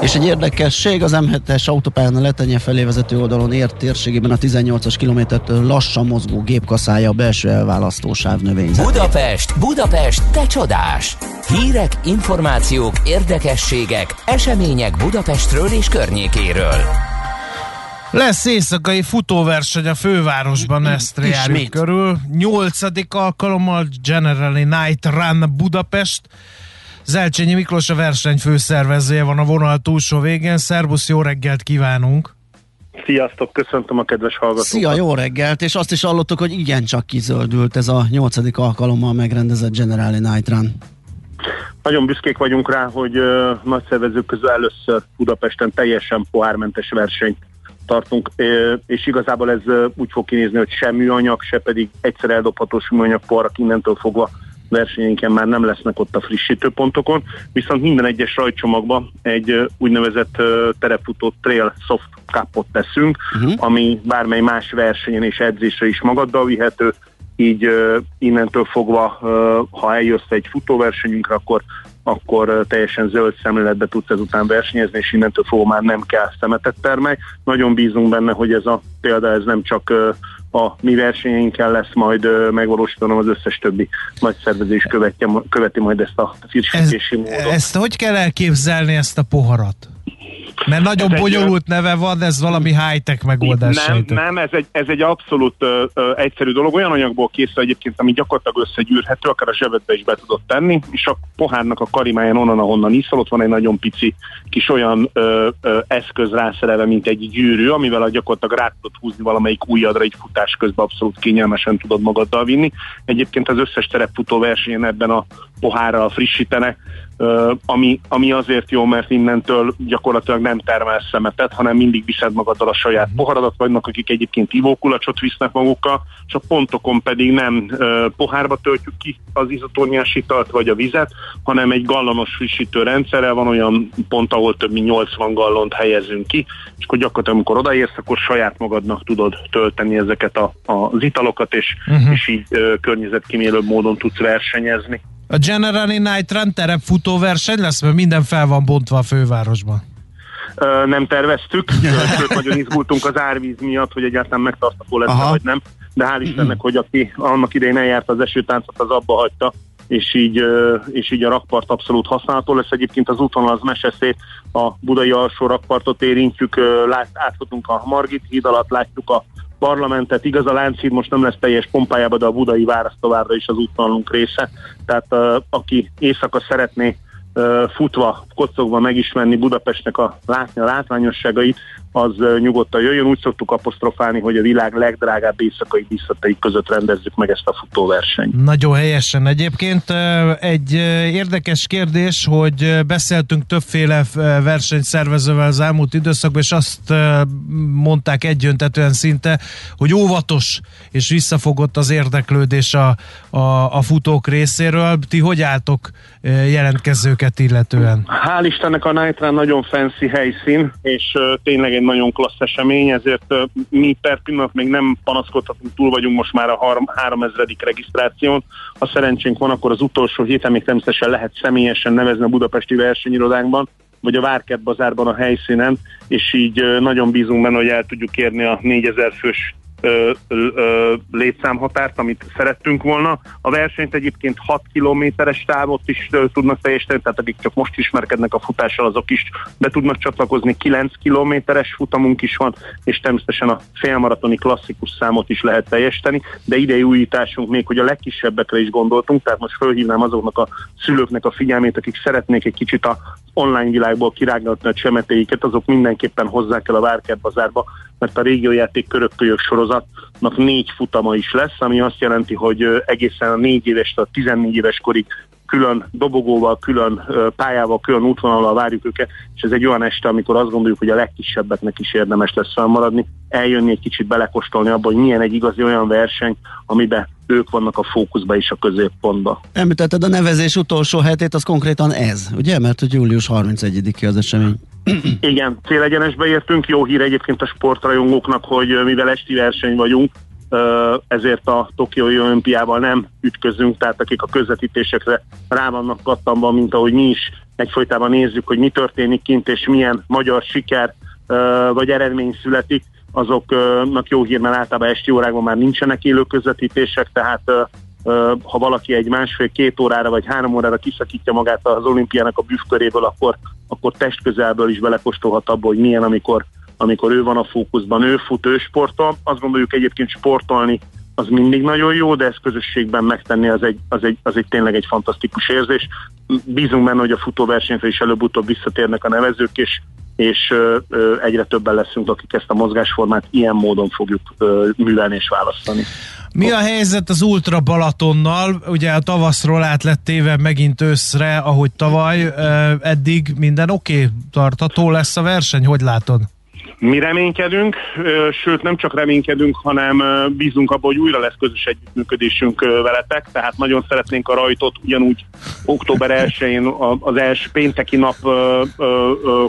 És egy érdekesség, az M7-es autópályán a Letenye felé vezető oldalon ért térségében a 18-as kilométertől lassan mozgó gépkaszája a belső elválasztósáv növényzet. Budapest, Budapest, te csodás! Hírek, információk, érdekességek, események Budapestről és környékéről. Lesz éjszakai futóverseny a fővárosban, ezt járjuk körül. Nyolcadik alkalommal Generali Night Run Budapest. Zelcsényi Miklós a verseny főszervezője van a vonal túlsó végén. Szerbusz, jó reggelt kívánunk! Sziasztok, köszöntöm a kedves hallgatókat! Szia, jó reggelt! És azt is hallottuk, hogy igencsak kizöldült ez a nyolcadik alkalommal megrendezett Generali Night Run. Nagyon büszkék vagyunk rá, hogy uh, nagy szervezők közül először Budapesten teljesen pohármentes versenyt tartunk, és igazából ez úgy fog kinézni, hogy sem műanyag, se pedig egyszer eldobhatós műanyag poharak innentől fogva versenyeinken már nem lesznek ott a frissítőpontokon, viszont minden egyes rajtcsomagba egy úgynevezett terepfutó trail soft cupot teszünk, uh-huh. ami bármely más versenyen és edzésre is magaddal vihető, így innentől fogva, ha eljössz egy futóversenyünkre, akkor akkor teljesen zöld szemléletbe tudsz ezután versenyezni, és innentől fogva már nem kell szemetet termelj. Nagyon bízunk benne, hogy ez a példa ez nem csak a mi versenyeinkkel lesz majd megvalósítanom az összes többi nagy szervezés követi, követi majd ezt a frissítési módot. Ezt hogy kell elképzelni ezt a poharat? Mert nagyon ez bonyolult egy, neve van, ez valami high-tech megoldás. Nem, sejtett. nem ez, egy, ez egy abszolút ö, ö, egyszerű dolog. Olyan anyagból készül egyébként, ami gyakorlatilag összegyűrhető, akár a zsebedbe is be tudod tenni, és a pohárnak a karimáján onnan, ahonnan iszol, ott van egy nagyon pici kis olyan ö, ö, eszköz rászerelve, mint egy gyűrű, amivel a gyakorlatilag rá tudod húzni valamelyik ujjadra egy futás közben abszolút kényelmesen tudod magaddal vinni. Egyébként az összes terepfutó versenyen ebben a pohárral frissítenek, ami, ami azért jó, mert innentől gyakorlatilag nem termel szemetet, hanem mindig viszed magaddal a saját mhm. poharadat, vannak, akik egyébként ivókulacsot visznek magukkal, és a pontokon pedig nem pohárba töltjük ki az izotóniás italt vagy a vizet, hanem egy gallonos frissítő rendszerrel van olyan pont, ahol több mint 80 gallont helyezünk ki, és akkor gyakorlatilag amikor odaérsz, akkor saját magadnak tudod tölteni ezeket a, a, az italokat, és, uh-huh. és így környezetkímélőbb módon tudsz versenyezni. A Generali Night Run terepfutó verseny lesz, mert minden fel van bontva a fővárosban. Ö, nem terveztük, sőt nagyon izgultunk az árvíz miatt, hogy egyáltalán megtartható lesz, vagy nem. De hál' Istennek, hogy aki annak idején eljárt az esőtáncot, az abba hagyta, és így, és így a rakpart abszolút használható lesz. Egyébként az úton az meseszét a budai alsó rakpartot érintjük, lát, átfutunk a Margit híd alatt, látjuk a parlamentet. Igaz, a Lánchíd most nem lesz teljes pompájában, de a budai válasz továbbra is az útvonalunk része. Tehát uh, aki éjszaka szeretné uh, futva, kocogva megismerni Budapestnek a látni a látványosságait, az nyugodtan jöjjön. Úgy szoktuk apostrofálni, hogy a világ legdrágább éjszakai díszatai között rendezzük meg ezt a futóversenyt. Nagyon helyesen egyébként. Egy érdekes kérdés, hogy beszéltünk többféle versenyszervezővel az elmúlt időszakban, és azt mondták egyöntetően szinte, hogy óvatos és visszafogott az érdeklődés a, a, a futók részéről. Ti hogy álltok jelentkezőket illetően? Hál' Istennek a Night Run nagyon fancy helyszín, és tényleg egy nagyon klassz esemény, ezért mi per pillanat még nem panaszkodhatunk, túl vagyunk most már a 3000. regisztráción. Ha szerencsénk van, akkor az utolsó héten még természetesen lehet személyesen nevezni a budapesti versenyirodánkban, vagy a Várkert bazárban a helyszínen, és így nagyon bízunk benne, hogy el tudjuk érni a 4000 fős ö, ö, létszámhatárt, amit szerettünk volna. A versenyt egyébként 6 kilométeres távot is ö, tudnak teljesíteni, tehát akik csak most ismerkednek a futással, azok is be tudnak csatlakozni. 9 kilométeres futamunk is van, és természetesen a félmaratoni klasszikus számot is lehet teljesíteni, de idei újításunk még, hogy a legkisebbekre is gondoltunk, tehát most fölhívnám azoknak a szülőknek a figyelmét, akik szeretnék egy kicsit a online világból kirágatni a csemetéiket, azok mindenképpen hozzák el a Várkert bazárba, mert a régiójáték körökkölyök sorozatnak négy futama is lesz, ami azt jelenti, hogy egészen a négy éves, a 14 éves korig külön dobogóval, külön pályával, külön útvonalval várjuk őket, és ez egy olyan este, amikor azt gondoljuk, hogy a legkisebbeknek is érdemes lesz felmaradni, eljönni egy kicsit belekostolni abba, hogy milyen egy igazi olyan verseny, amiben ők vannak a fókuszba és a középpontba. Említetted a nevezés utolsó hetét, az konkrétan ez, ugye? Mert hogy július 31-i az esemény. Igen, célegyenesbe értünk. Jó hír egyébként a sportrajongóknak, hogy mivel esti verseny vagyunk, ezért a Tokiói olimpiával nem ütközünk, tehát akik a közvetítésekre rá vannak kattanva, mint ahogy mi is egyfolytában nézzük, hogy mi történik kint, és milyen magyar siker vagy eredmény születik, azoknak jó hír, mert általában esti órákban már nincsenek élő közvetítések, tehát ha valaki egy másfél-két órára vagy három órára kiszakítja magát az olimpiának a büfköréből, akkor, akkor testközelből is belekóstolhat abba, hogy milyen, amikor, amikor ő van a fókuszban, ő fut, ő sportol. Azt gondoljuk egyébként sportolni az mindig nagyon jó, de ezt közösségben megtenni az egy, az egy, az egy tényleg egy fantasztikus érzés. Bízunk benne, hogy a futóversenyre is előbb-utóbb visszatérnek a nevezők, és és egyre többen leszünk, akik ezt a mozgásformát ilyen módon fogjuk művelni és választani. Mi a helyzet az Ultra Balatonnal? Ugye a tavaszról át lett téve megint őszre, ahogy tavaly. Eddig minden oké? Okay? Tartató lesz a verseny? Hogy látod? Mi reménykedünk, sőt nem csak reménykedünk, hanem bízunk abban, hogy újra lesz közös együttműködésünk veletek, tehát nagyon szeretnénk a rajtot ugyanúgy október 1-én az első pénteki nap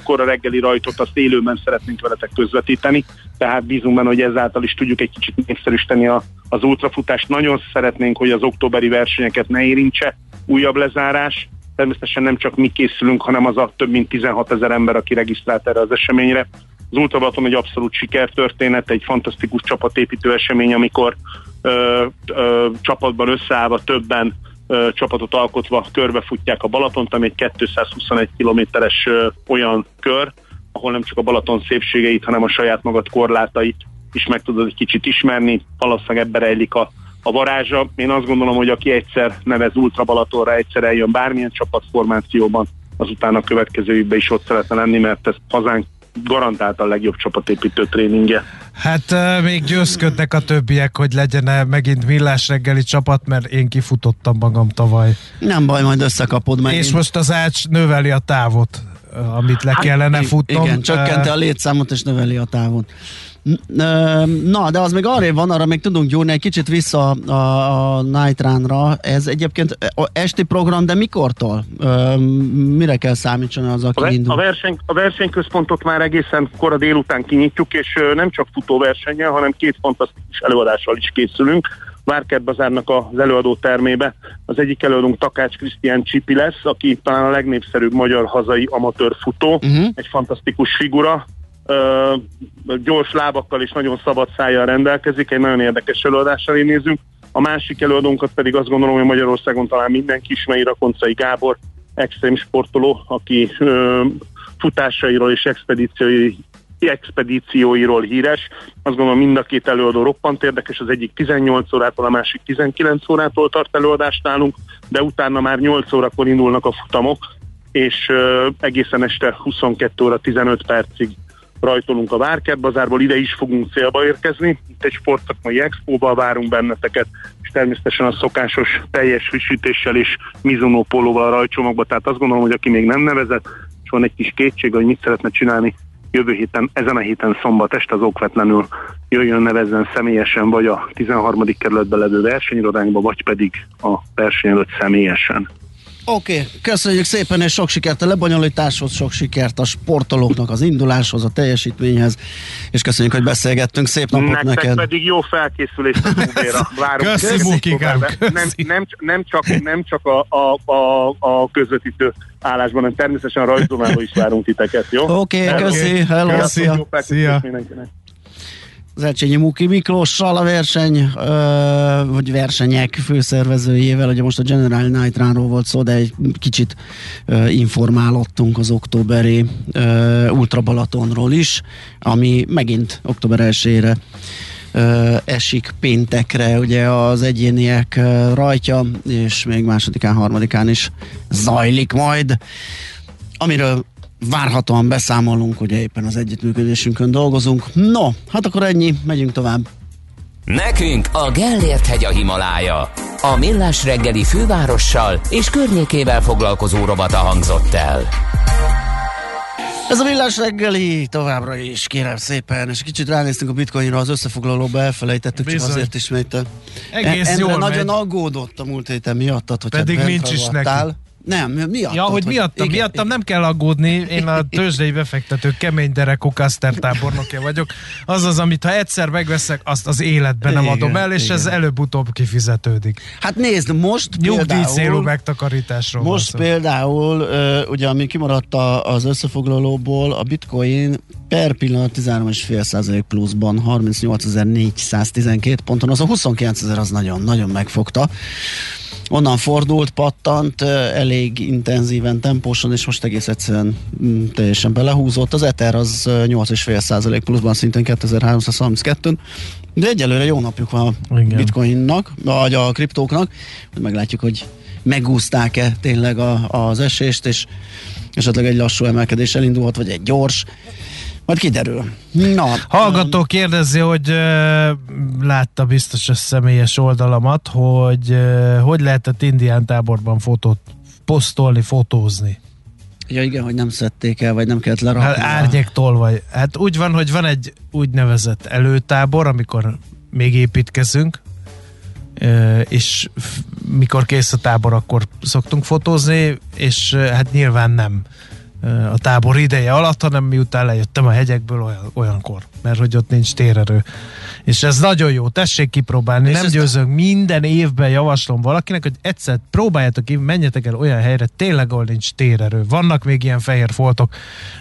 kora reggeli rajtot azt élőben szeretnénk veletek közvetíteni, tehát bízunk benne, hogy ezáltal is tudjuk egy kicsit népszerűsíteni a, az ultrafutást. Nagyon szeretnénk, hogy az októberi versenyeket ne érintse újabb lezárás, természetesen nem csak mi készülünk, hanem az a több mint 16 ezer ember, aki regisztrált erre az eseményre. Az Ultrabalaton egy abszolút sikertörténet, egy fantasztikus csapatépítő esemény, amikor ö, ö, csapatban összeállva többen ö, csapatot alkotva körbefutják a Balatont, ami egy 221 kilométeres olyan kör, ahol nem csak a Balaton szépségeit, hanem a saját magad korlátait is meg tudod egy kicsit ismerni, valószínűleg ebbe rejlik a, a varázsa. Én azt gondolom, hogy aki egyszer nevez Ultra Balatonra, egyszer eljön bármilyen csapatformációban, azután a következő évben is ott szeretne lenni, mert ez hazánk garantált a legjobb csapatépítő tréningje. Hát még győzködnek a többiek, hogy legyen -e megint millás reggeli csapat, mert én kifutottam magam tavaly. Nem baj, majd összekapod meg. És most az ács növeli a távot, amit le hát, kellene futnom. Igen, csökkenti a létszámot és növeli a távot. Na, de az még arra van, arra még tudunk gyúrni egy kicsit vissza a, a Night Run-ra. Ez egyébként esti program, de mikortól? Mire kell számítson az, aki a, indul? A, verseny, a versenyközpontot már egészen kora délután kinyitjuk, és nem csak futóversenyen, hanem két fantasztikus előadással is készülünk. Várkert Bazárnak az előadó termébe. Az egyik előadónk Takács Krisztián Csipi lesz, aki talán a legnépszerűbb magyar hazai amatőr futó, uh-huh. egy fantasztikus figura, gyors lábakkal és nagyon szabad szájjal rendelkezik, egy nagyon érdekes előadással nézünk. A másik előadónkat pedig azt gondolom, hogy Magyarországon talán mindenki ismeri, Rakoncai Gábor, extrém sportoló, aki ö, futásairól és expedíciói, expedícióiról híres. Azt gondolom mind a két előadó roppant érdekes, az egyik 18 órától, a másik 19 órától tart előadást nálunk, de utána már 8 órakor indulnak a futamok, és ö, egészen este 22 óra 15 percig rajtolunk a Várkert bazárból, ide is fogunk célba érkezni. Itt egy sportszakmai expóval várunk benneteket, és természetesen a szokásos teljes frissítéssel és Mizuno pólóval rajcsomagba. Tehát azt gondolom, hogy aki még nem nevezett, és van egy kis kétség, hogy mit szeretne csinálni jövő héten, ezen a héten szombat este az okvetlenül jöjjön nevezzen személyesen, vagy a 13. kerületben levő versenyirodánkba, vagy pedig a verseny előtt személyesen. Oké, okay, köszönjük szépen, és sok sikert a lebonyolításhoz, sok sikert a sportolóknak az induláshoz, a teljesítményhez, és köszönjük, hogy beszélgettünk. Szép napot Nektek neked! pedig jó felkészülést a túlvéra. Várunk. Köszi, nem, nem, nem, csak, nem csak a, a, a, a közvetítő állásban, hanem természetesen a rajzoláló is várunk titeket, jó? Oké, okay, köszi, hello, köszi. Jó Szia. mindenkinek az Elcsényi Muki Miklóssal a verseny, ö, vagy versenyek főszervezőjével, ugye most a General Night Run-ról volt szó, de egy kicsit ö, informálottunk az októberi ö, Ultra Balatonról is, ami megint október 1 esik péntekre, ugye az egyéniek rajtja, és még másodikán, harmadikán is zajlik majd, amiről várhatóan beszámolunk, ugye éppen az együttműködésünkön dolgozunk. No, hát akkor ennyi, megyünk tovább. Nekünk a Gellért hegy a Himalája. A millás reggeli fővárossal és környékével foglalkozó robata hangzott el. Ez a millás reggeli továbbra is, kérem szépen, és kicsit ránéztünk a bitcoinra, az összefoglalóba elfelejtettük, Bizony. csak azért ismétel. Egész Endre jól nagyon megy. aggódott a múlt héten miattad, hogy Pedig nincs is neki. Nem, miatt. Ja, hogy miattam, igen, miattam igen. nem kell aggódni, én a tőzsdei befektetők kemény derekú tábornokja vagyok. Az az, amit ha egyszer megveszek, azt az életben nem igen, adom el, és igen. ez előbb-utóbb kifizetődik. Hát nézd, most Nyugdíj célú megtakarításról Most például, ugye ami kimaradt az összefoglalóból, a bitcoin per pillanat 13,5% pluszban 38.412 ponton, az a 29 ezer az nagyon, nagyon megfogta. Onnan fordult, pattant, elég intenzíven, tempósan, és most egész egyszerűen mm, teljesen belehúzott. Az Ether az 8,5% pluszban szintén 2332 de egyelőre jó napjuk van a Igen. bitcoinnak, vagy a kriptóknak, hogy meglátjuk, hogy megúzták-e tényleg a, az esést, és esetleg egy lassú emelkedés elindulhat, vagy egy gyors. Majd kiderül. Na, Hallgató kérdezi, hogy látta biztos a személyes oldalamat, hogy hogy lehetett indián táborban fotót posztolni, fotózni. Ja igen, hogy nem szedték el, vagy nem kellett lerakni. Hát árnyéktól vagy. Hát úgy van, hogy van egy úgynevezett előtábor, amikor még építkezünk, és mikor kész a tábor, akkor szoktunk fotózni, és hát nyilván nem a tábor ideje alatt, hanem miután lejöttem a hegyekből olyan, olyankor, mert hogy ott nincs térerő. És ez nagyon jó, tessék kipróbálni, És nem győzök, minden évben javaslom valakinek, hogy egyszer próbáljátok ki, menjetek el olyan helyre, tényleg ahol nincs térerő. Vannak még ilyen fehér foltok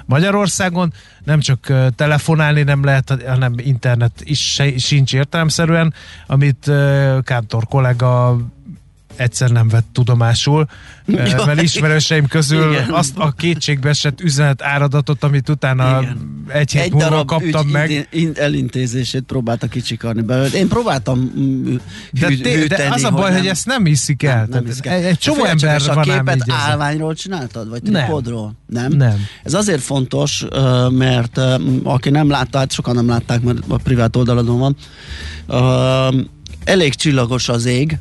Magyarországon, nem csak telefonálni nem lehet, hanem internet is se, sincs értelemszerűen, amit Kántor kollega egyszer nem vett tudomásul, Jaj. ja. mert ismerőseim közül Igen. azt a kétségbe esett üzenet áradatot, amit utána Igen. egy hét egy múlva kaptam ügy meg. in- elintézését próbálta kicsikarni belőle. Én próbáltam mm, De, hű, de hűteni, az a baj, hogy, nem- ezt nem hiszik el. nem, nem hiszik el. egy, egy csomó ember a van ám képet állványról csináltad? Vagy Nem. tripodról? Nem. Nem. Ez azért fontos, mert aki nem látta, hát sokan nem látták, mert a privát oldaladon van, elég csillagos az ég,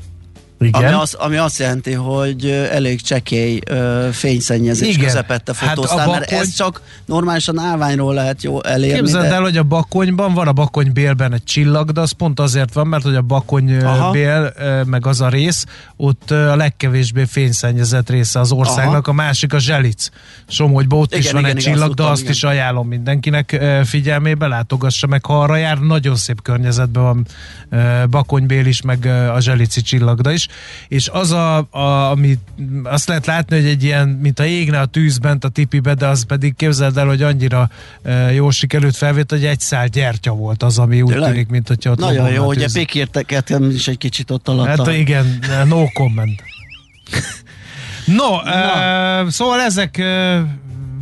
Igen. ami, az, ami azt jelenti, hogy elég csekély ö, fényszennyezés Igen. közepette Hát fotóztál, a mert bakony- ez csak normálisan állványról lehet jó elérni. Képzeld de- el, hogy a bakonyban van a bakonybélben egy csillag, de az pont azért van, mert hogy a Aha. bakonybél, meg az a rész, ott a legkevésbé fényszennyezett része az országnak, a másik a zselic. Somogyban ott Igen, is van igen, egy igen, csillag, azt de azt igen. is ajánlom mindenkinek figyelmébe, látogassa meg, ha arra jár, nagyon szép környezetben van bakonybél is, meg a zselici csillagda is, és az a, a ami azt lehet látni, hogy egy ilyen, mint a égne a tűz bent a tipibe, de az pedig képzeld el, hogy annyira ö, jól sikerült felvét, hogy egy szál gyertya volt az, ami úgy Tényleg? tűnik, mint hogyha ott Nagyon jó, hogy a pékérteket is egy kicsit ott alatt. Hát igen, no comment. No, uh, szóval ezek uh,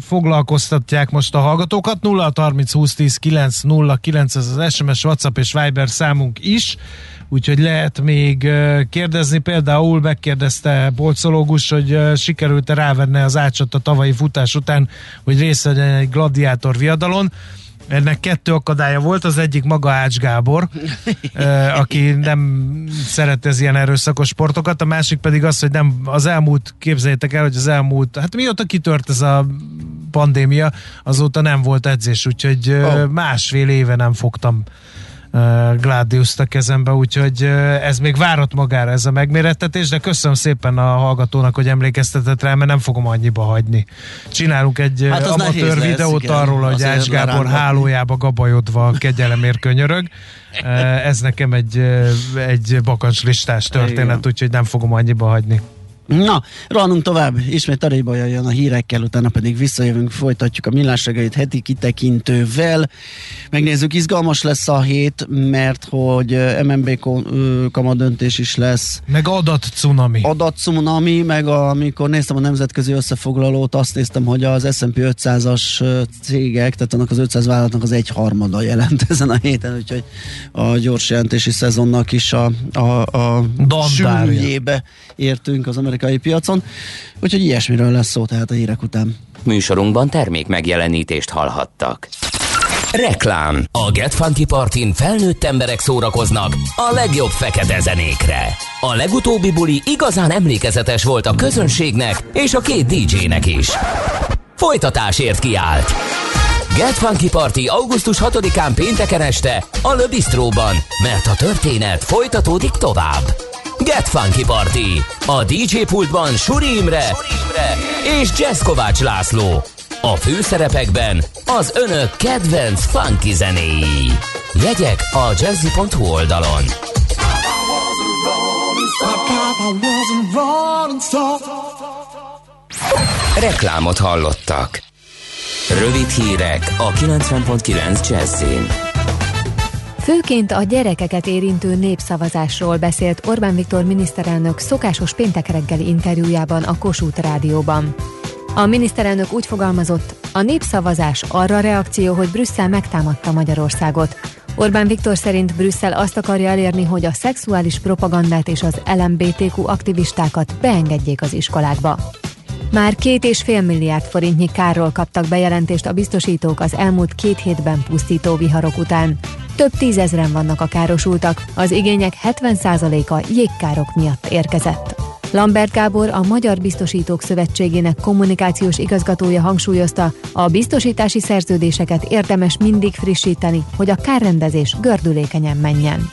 foglalkoztatják most a hallgatókat. 0 30 20 10 9 0 9 ez az SMS, WhatsApp és Viber számunk is, úgyhogy lehet még kérdezni. Például megkérdezte Bolcológus, hogy sikerült-e rávenni az ácsot a tavalyi futás után, hogy részt vegyen egy gladiátor viadalon. Ennek kettő akadálya volt, az egyik maga Ács Gábor, aki nem szeret ez ilyen erőszakos sportokat, a másik pedig az, hogy nem az elmúlt, képzeljétek el, hogy az elmúlt, hát mióta kitört ez a pandémia, azóta nem volt edzés, úgyhogy oh. másfél éve nem fogtam Gladius-t a kezembe, úgyhogy ez még várat magára ez a megmérettetés, de köszönöm szépen a hallgatónak, hogy emlékeztetett rá, mert nem fogom annyiba hagyni. Csinálunk egy Hát amatőr lesz, videót igen, arról, hogy Ács Gábor lerángatni. hálójába gabajodva kegyelemért könyörög. Ez nekem egy, egy bakancslistás történet, úgyhogy nem fogom annyiba hagyni. Na, rohanunk tovább, ismét Taréba jön a hírekkel, utána pedig visszajövünk, folytatjuk a millásregeit heti kitekintővel. Megnézzük, izgalmas lesz a hét, mert hogy ö, MNB ö, kamadöntés is lesz, Meg adat cunami. adatcunami, meg a, amikor néztem a nemzetközi összefoglalót, azt néztem, hogy az S&P 500-as ö, cégek, tehát annak az 500 vállalatnak az egyharmada jelent ezen a héten, úgyhogy a gyors jelentési szezonnak is a, a, a értünk az amerikai piacon, úgyhogy ilyesmiről lesz szó tehát a hírek után. Műsorunkban termék megjelenítést hallhattak. Reklám. A Get Funky Partin felnőtt emberek szórakoznak a legjobb fekete zenékre. A legutóbbi buli igazán emlékezetes volt a közönségnek és a két DJ-nek is. Folytatásért kiállt. Get Funky Party augusztus 6-án pénteken este a Le Bistróban, mert a történet folytatódik tovább. Get Funky Party. A DJ pultban Suri Imre, és Jazz László. A főszerepekben az önök kedvenc funky zenéi. Jegyek a jazzy.hu oldalon. Reklámot hallottak. Rövid hírek a 90.9 Jazzin. Főként a gyerekeket érintő népszavazásról beszélt Orbán Viktor miniszterelnök szokásos péntek reggeli interjújában a Kossuth Rádióban. A miniszterelnök úgy fogalmazott, a népszavazás arra reakció, hogy Brüsszel megtámadta Magyarországot. Orbán Viktor szerint Brüsszel azt akarja elérni, hogy a szexuális propagandát és az LMBTQ aktivistákat beengedjék az iskolákba. Már két és fél milliárd forintnyi kárról kaptak bejelentést a biztosítók az elmúlt két hétben pusztító viharok után. Több tízezren vannak a károsultak, az igények 70%-a jégkárok miatt érkezett. Lambert Gábor, a Magyar Biztosítók Szövetségének kommunikációs igazgatója hangsúlyozta, a biztosítási szerződéseket érdemes mindig frissíteni, hogy a kárrendezés gördülékenyen menjen.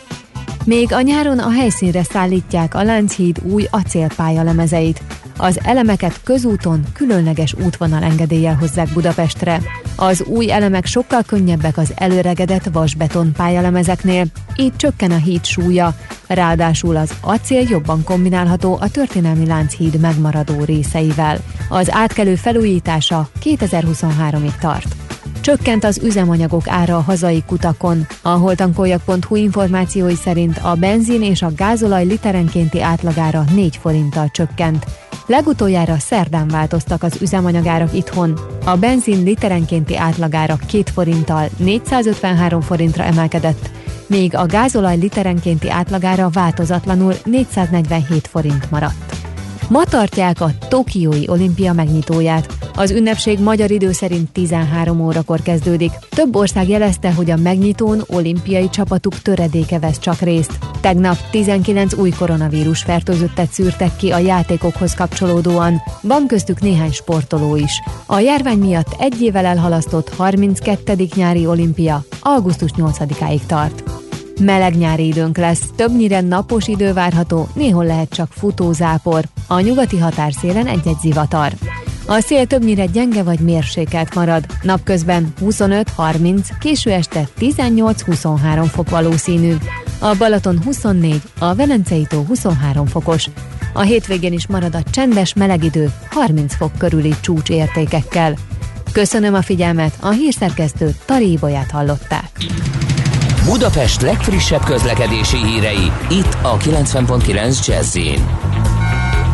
Még a nyáron a helyszínre szállítják a Lánchíd új acélpálya lemezeit. Az elemeket közúton különleges útvonal engedéllyel hozzák Budapestre. Az új elemek sokkal könnyebbek az előregedett vasbeton pályalemezeknél, így csökken a híd súlya, ráadásul az acél jobban kombinálható a történelmi Lánchíd megmaradó részeivel. Az átkelő felújítása 2023-ig tart. Csökkent az üzemanyagok ára a hazai kutakon. A holtankoljak.hu információi szerint a benzin és a gázolaj literenkénti átlagára 4 forinttal csökkent. Legutoljára szerdán változtak az üzemanyagárak itthon. A benzin literenkénti átlagára 2 forinttal 453 forintra emelkedett, míg a gázolaj literenkénti átlagára változatlanul 447 forint maradt. Ma tartják a Tokiói olimpia megnyitóját. Az ünnepség magyar idő szerint 13 órakor kezdődik. Több ország jelezte, hogy a megnyitón olimpiai csapatuk töredéke vesz csak részt. Tegnap 19 új koronavírus fertőzöttet szűrtek ki a játékokhoz kapcsolódóan, van köztük néhány sportoló is. A járvány miatt egy évvel elhalasztott 32. nyári olimpia augusztus 8-áig tart. Meleg nyári időnk lesz, többnyire napos idő várható, néhol lehet csak futózápor, a nyugati határszélen egy-egy zivatar. A szél többnyire gyenge vagy mérsékelt marad, napközben 25-30, késő este 18-23 fok valószínű. A Balaton 24, a Velencei tó 23 fokos. A hétvégén is marad a csendes meleg idő 30 fok körüli csúcsértékekkel. Köszönöm a figyelmet, a hírszerkesztő Taríbolyát hallották. Budapest legfrissebb közlekedési hírei, itt a 90.9 jazz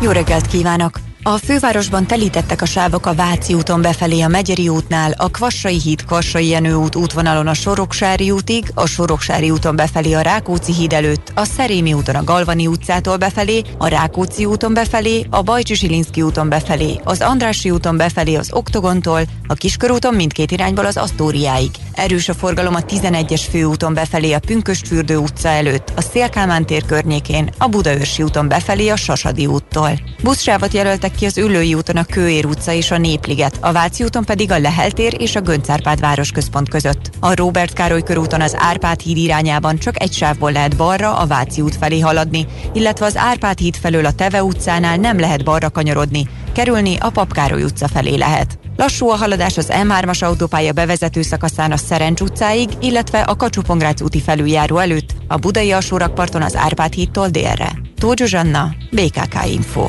Jó reggelt kívánok! A fővárosban telítettek a sávok a Váci úton befelé a Megyeri útnál, a Kvassai híd Kvassai Jenő út útvonalon a Soroksári útig, a Soroksári úton befelé a Rákóczi híd előtt, a Szerémi úton a Galvani utcától befelé, a Rákóczi úton befelé, a Bajcsi Silinszki úton befelé, az Andrási úton befelé az Oktogontól, a Kiskörúton mindkét irányból az Asztóriáig. Erős a forgalom a 11-es főúton befelé a Pünköstfürdő utca előtt, a Szélkámán tér környékén, a Budaörsi úton befelé a Sasadi úttól. Buszsávot jelöltek ki az Ülői úton a Kőér utca és a Népliget, a Váci úton pedig a Leheltér és a Göncárpád városközpont között. A Robert Károly körúton az Árpád híd irányában csak egy sávból lehet balra a Váci út felé haladni, illetve az Árpád híd felől a Teve utcánál nem lehet balra kanyarodni, kerülni a Papkároly utca felé lehet. Lassú a haladás az M3-as autópálya bevezető szakaszán a Szerencs utcáig, illetve a kacsú úti felüljáró előtt, a Budai alsórakparton az Árpád hídtól délre. Tóth Zsuzsanna, BKK Info.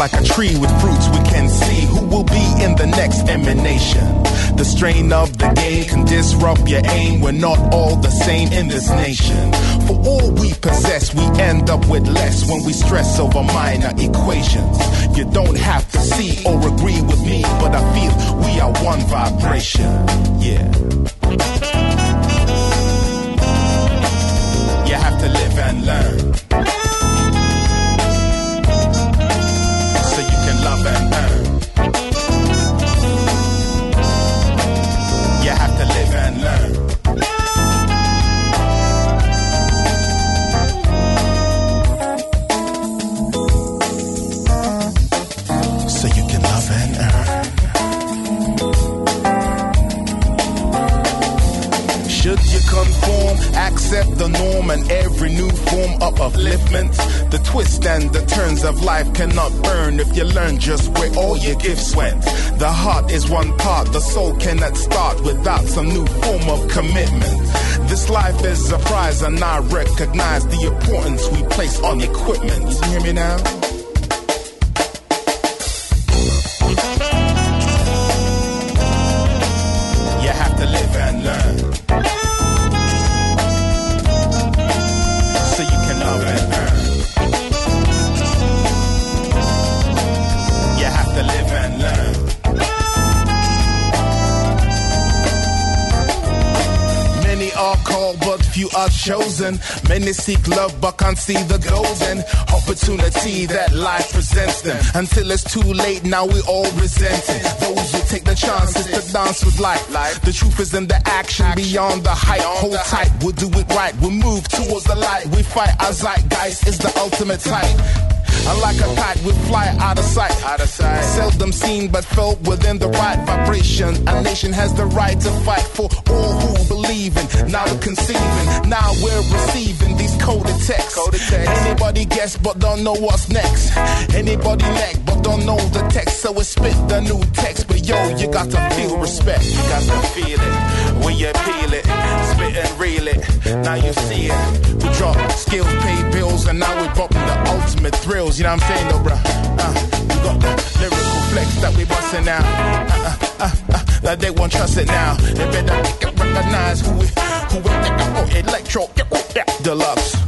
Like a tree with fruits we can see who will be in the next emanation. The strain of the game can disrupt your aim. We're not all the same in this nation. For all we possess, we end up with less when we stress over minor equations. You don't have to see or agree with me, but I feel we are one vibration. Yeah. You have to live and learn. Life cannot burn if you learn just where all your gifts went. The heart is one part, the soul cannot start without some new form of commitment. This life is a prize and I recognize the importance we place on equipment. You hear me now? Chosen. Many seek love, but can't see the golden opportunity that life presents them. Until it's too late, now we all resent it. Those who take the chances to dance with life. The truth is in the action, beyond the hype. Hold tight, we'll do it right. We'll move towards the light. We fight our zeitgeist is the ultimate type. Unlike a kite, we fly out of sight. Out of sight. Seldom seen, but felt within the right vibration. A nation has the right to fight for all who believe in. Now we're conceiving, now we're receiving these coded texts. Coded text. Anybody guess, but don't know what's next. Anybody neck, but don't know the text. So we spit the new text. But yo, you got to feel respect. You got to feel it when you peel it, spit and reel it. Now you see it. We drop skills, pay bills, and now we're bumping the ultimate thrills. You know what I'm saying, though, bruh? Uh, we got the lyrical flex that we busting now. Uh, uh, uh, uh, that they won't trust it now. They better recognize who we, who we, oh, electro, deluxe.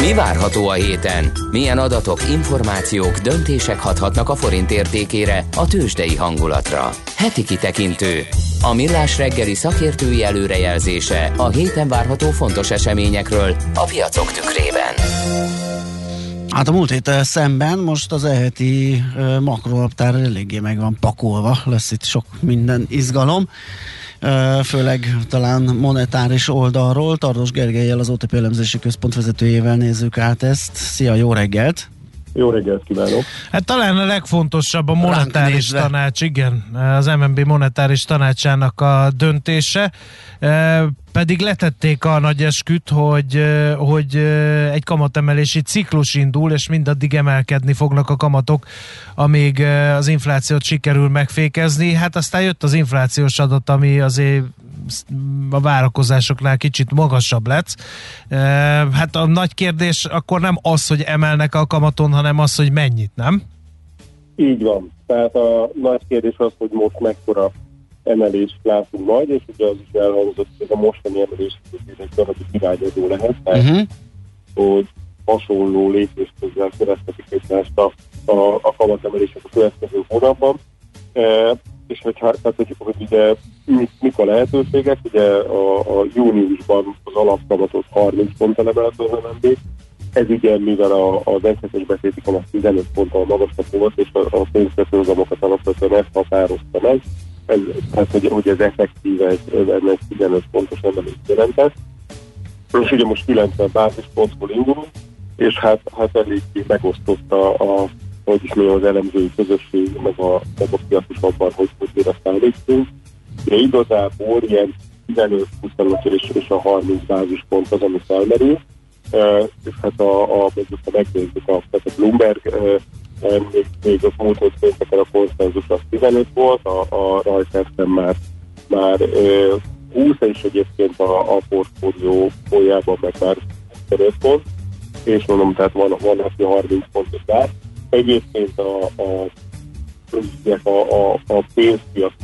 Mi várható a héten? Milyen adatok, információk, döntések hathatnak a forint értékére, a tőzsdei hangulatra? Heti kitekintő. A millás reggeli szakértői előrejelzése a héten várható fontos eseményekről a piacok tükrében. Hát a múlt héttel szemben most az eheti uh, makrolaptár eléggé meg van pakolva, lesz itt sok minden izgalom. Főleg talán monetáris oldalról. Tardos Gergelyel, az OTP elemzési központ vezetőjével nézzük át ezt. Szia, jó reggelt! Jó reggelt kívánok! Hát talán a legfontosabb a monetáris tanács, igen, az MNB monetáris tanácsának a döntése, pedig letették a nagy esküt, hogy, hogy egy kamatemelési ciklus indul, és mindaddig emelkedni fognak a kamatok, amíg az inflációt sikerül megfékezni. Hát aztán jött az inflációs adat, ami azért a várakozásoknál kicsit magasabb lesz. Hát a nagy kérdés akkor nem az, hogy emelnek a kamaton, hanem az, hogy mennyit, nem? Így van. Tehát a nagy kérdés az, hogy most mekkora emelést látunk majd, és ugye az is elhangzott, hogy a mostani emelés egy darabig irányadó lehet, tehát uh-huh. hogy hasonló lépésközzel keresztetik egymást a, a, a kamatemelések a következő hónapban. E, és hogyha, tehát, hogy, hogy ugye mik, mik a lehetőségek, ugye a, a júniusban az alapkamatot 30 pont emelte az MNB, ez ugye, mivel a, az egyhetes betéti kamat 15 ponttal magasabb volt, és a, a pénzbeszélzamokat alapvetően ezt határozta meg, ez, tehát hogy, hogy ez effektíve ez, ennek 15 pontos emelést jelentett. És ugye most 90 bázispontból indulunk, és hát, hát eléggé megosztotta a, hogy is az elemzői közösség, meg a, meg a piac is abban, hogy hogy mire számítunk. De igazából ilyen 15, 25 és, és a 30 bázispont az, ami felmerül. Uh, és hát a, a, ha megnézzük, a, tehát a Bloomberg uh, még, még a múlt hét pénteken a konszenzus az 15 volt, a, a reuters már, már uh, 20, és egyébként a, a portfólió folyában meg már 15 pont, és mondom, tehát van, van aki 30 pontot vár. Egyébként a, a, a, a, a pénzpiaci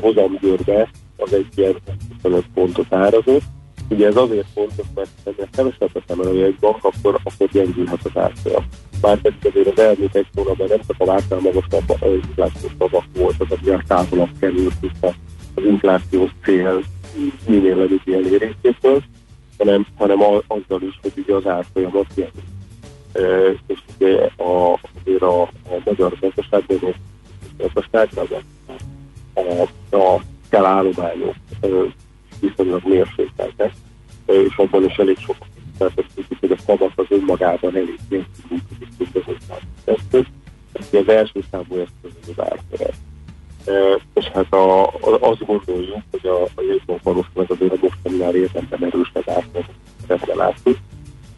hozamgörbe az egy ilyen 25 pontot árazott. Ugye ez azért fontos, mert ha kevesebbet emelő egy bank, akkor, akkor gyengülhet az árfolyam. Már pedig azért az elmúlt egy hónapban nem csak a vártál magasabb inflációs tavak volt, az ilyen távolabb került az inflációs cél minél előbb elérésétől, hanem, hanem azzal is, hogy ugye az árfolyam az gyengül. E, és ugye a, azért a, a magyar gazdaságban és gazdaságban a, a, a kell állományok viszonylag mérsékeltek, és abban is elég sok tehát hogy a kamat az önmagában elég működik, mint az eszköz. Az első számú eszköz az árfolyam. és hát a, a, azt gondoljuk, hogy a, a jegybank valószínűleg azért a mostaninál érdemben erősebb szeretne látni.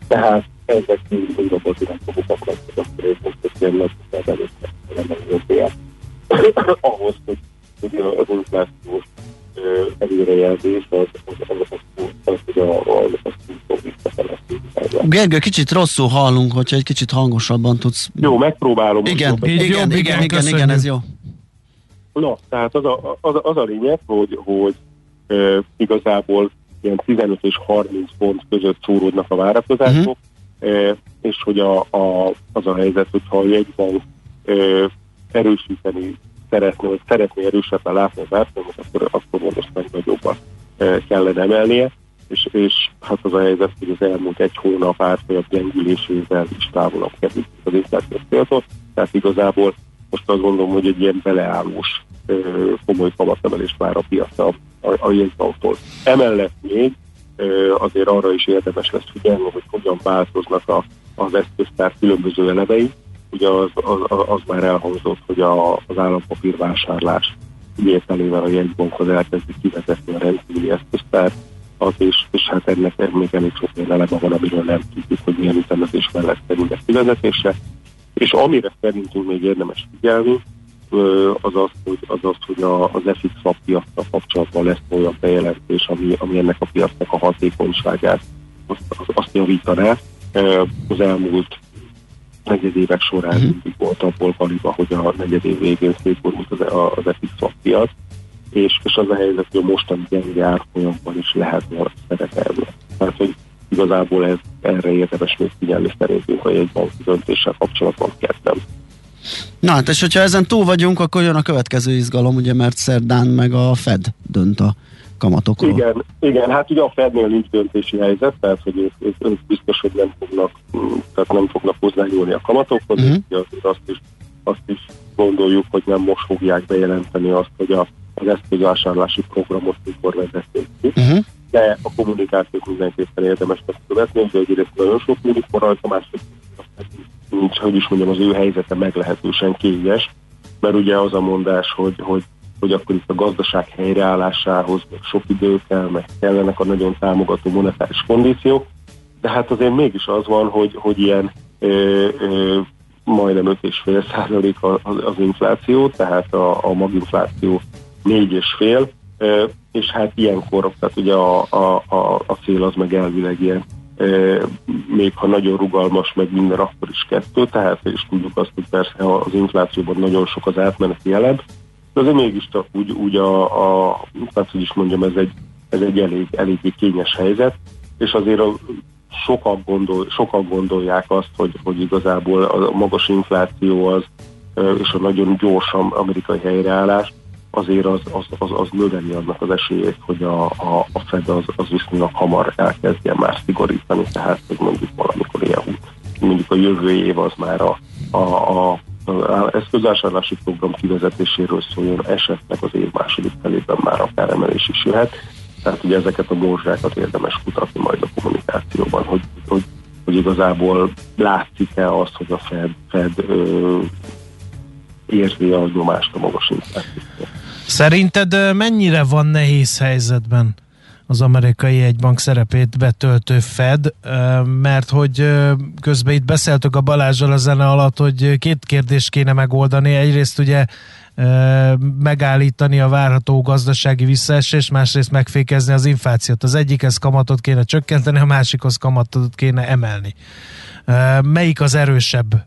Tehát ezek mind pozitív fogok lesznek, akkor én most ilyen nagy előtte nem ahhoz, hogy, hogy az inflációs előrejelzés az, az, az, az, az, a, a, az fog visszafele. Gergő, kicsit rosszul hallunk, hogyha egy kicsit hangosabban tudsz. Jó, megpróbálom. Igen, jobb, igen, igen, igen, igen, igen, ez jó. Na, tehát az a, az, a- az a lényeg, hogy, hogy e, igazából ilyen 15 és 30 pont között szóródnak a várakozások, e, és hogy a, a, az a helyzet, hogyha a jegybank e, erősíteni szeretné, vagy szeretné erősebben látni az árfolyamat, akkor, akkor valószínűleg nagyobban e, kellene emelnie, és, és hát az a helyzet, hogy az elmúlt egy hónap árfolyam gyengülésével is távolabb került az inflációs céltól, tehát igazából most azt gondolom, hogy egy ilyen beleállós komoly kamatemelést vár a piac a, a, jegybanktól. Emellett még azért arra is érdemes lesz figyelni, hogy hogyan változnak a, az eszköztár különböző elemei. Ugye az, az, az már elhangzott, hogy a, az állampapírvásárlás kivételével a jegybank az elkezdi kivezetni a rendkívüli eszköztár, az és, és hát ennek még elég sok eleme van, amiről nem tudjuk, hogy milyen ütemezés mellett kerül kivezetésre. És amire szerintünk még érdemes figyelni, az az, hogy, az, az, hogy a, az FX swap piacra kapcsolatban lesz olyan bejelentés, ami, ami ennek a piacnak a hatékonyságát azt, azt, javítaná. Az elmúlt negyedévek során mindig volt abból kaliba, hogy a negyedév végén szétborult az, az FX swap piac, és, és az a helyzet, hogy a mostani gyenge árfolyamban is lehetne szerepelni. Tehát, hogy igazából ez, erre érdemes még figyelni szerintünk a jegybanki döntéssel kapcsolatban kezdem. Na hát, és hogyha ezen túl vagyunk, akkor jön a következő izgalom, ugye, mert szerdán meg a Fed dönt a kamatokról. Igen, igen, hát ugye a Fednél nincs döntési helyzet, tehát hogy ők, ők, ők biztos, hogy nem fognak, mm, tehát nem fognak hozzányúlni a kamatokhoz, uh-huh. és azért azt is, azt is gondoljuk, hogy nem most fogják bejelenteni azt, hogy a, az eszközvásárlási programot mikor vezették ki. Uh-huh. de a kommunikációt mindenképpen érdemes lesz követni, de egyrészt nagyon sok múlik rajta, másrészt nincs, hogy is mondjam, az ő helyzete meglehetősen kényes, mert ugye az a mondás, hogy, hogy, hogy akkor itt a gazdaság helyreállásához sok idő kell, meg kellenek a nagyon támogató monetáris kondíciók, de hát azért mégis az van, hogy, hogy ilyen ö, ö, majdnem 5,5 százalék az, infláció, tehát a, a maginfláció 4,5, ö, és hát ilyenkor, tehát ugye a, a, a, a cél az meg elvileg ilyen, még ha nagyon rugalmas, meg minden, akkor is kettő, tehát és tudjuk azt, hogy persze az inflációban nagyon sok az átmeneti elem, de azért mégiscsak úgy, úgy a, a hát hogy is mondjam, ez egy, ez egy elég, eléggé kényes helyzet, és azért a, sokan, gondol, sokan gondolják azt, hogy, hogy igazából a magas infláció az, és a nagyon gyorsan amerikai helyreállás azért az, az, az, az növeli annak az esélyét, hogy a, a, a Fed az, az viszonylag hamar elkezdjen már szigorítani, tehát hogy mondjuk valamikor ilyen mondjuk a jövő év az már a, a, a eszközvásárlási program kivezetéséről szóljon, esetleg az év második felében már akár emelés is jöhet. Tehát ugye ezeket a morzsákat érdemes kutatni majd a kommunikációban, hogy, hogy, hogy igazából látszik-e az, hogy a Fed, Fed ö, érzi a nyomást a magas inflációt. Szerinted mennyire van nehéz helyzetben az amerikai egybank szerepét betöltő Fed, mert hogy közben itt beszéltük a Balázsral a zene alatt, hogy két kérdést kéne megoldani. Egyrészt ugye megállítani a várható gazdasági visszaesést, másrészt megfékezni az inflációt. Az egyikhez kamatot kéne csökkenteni, a másikhoz kamatot kéne emelni. Melyik az erősebb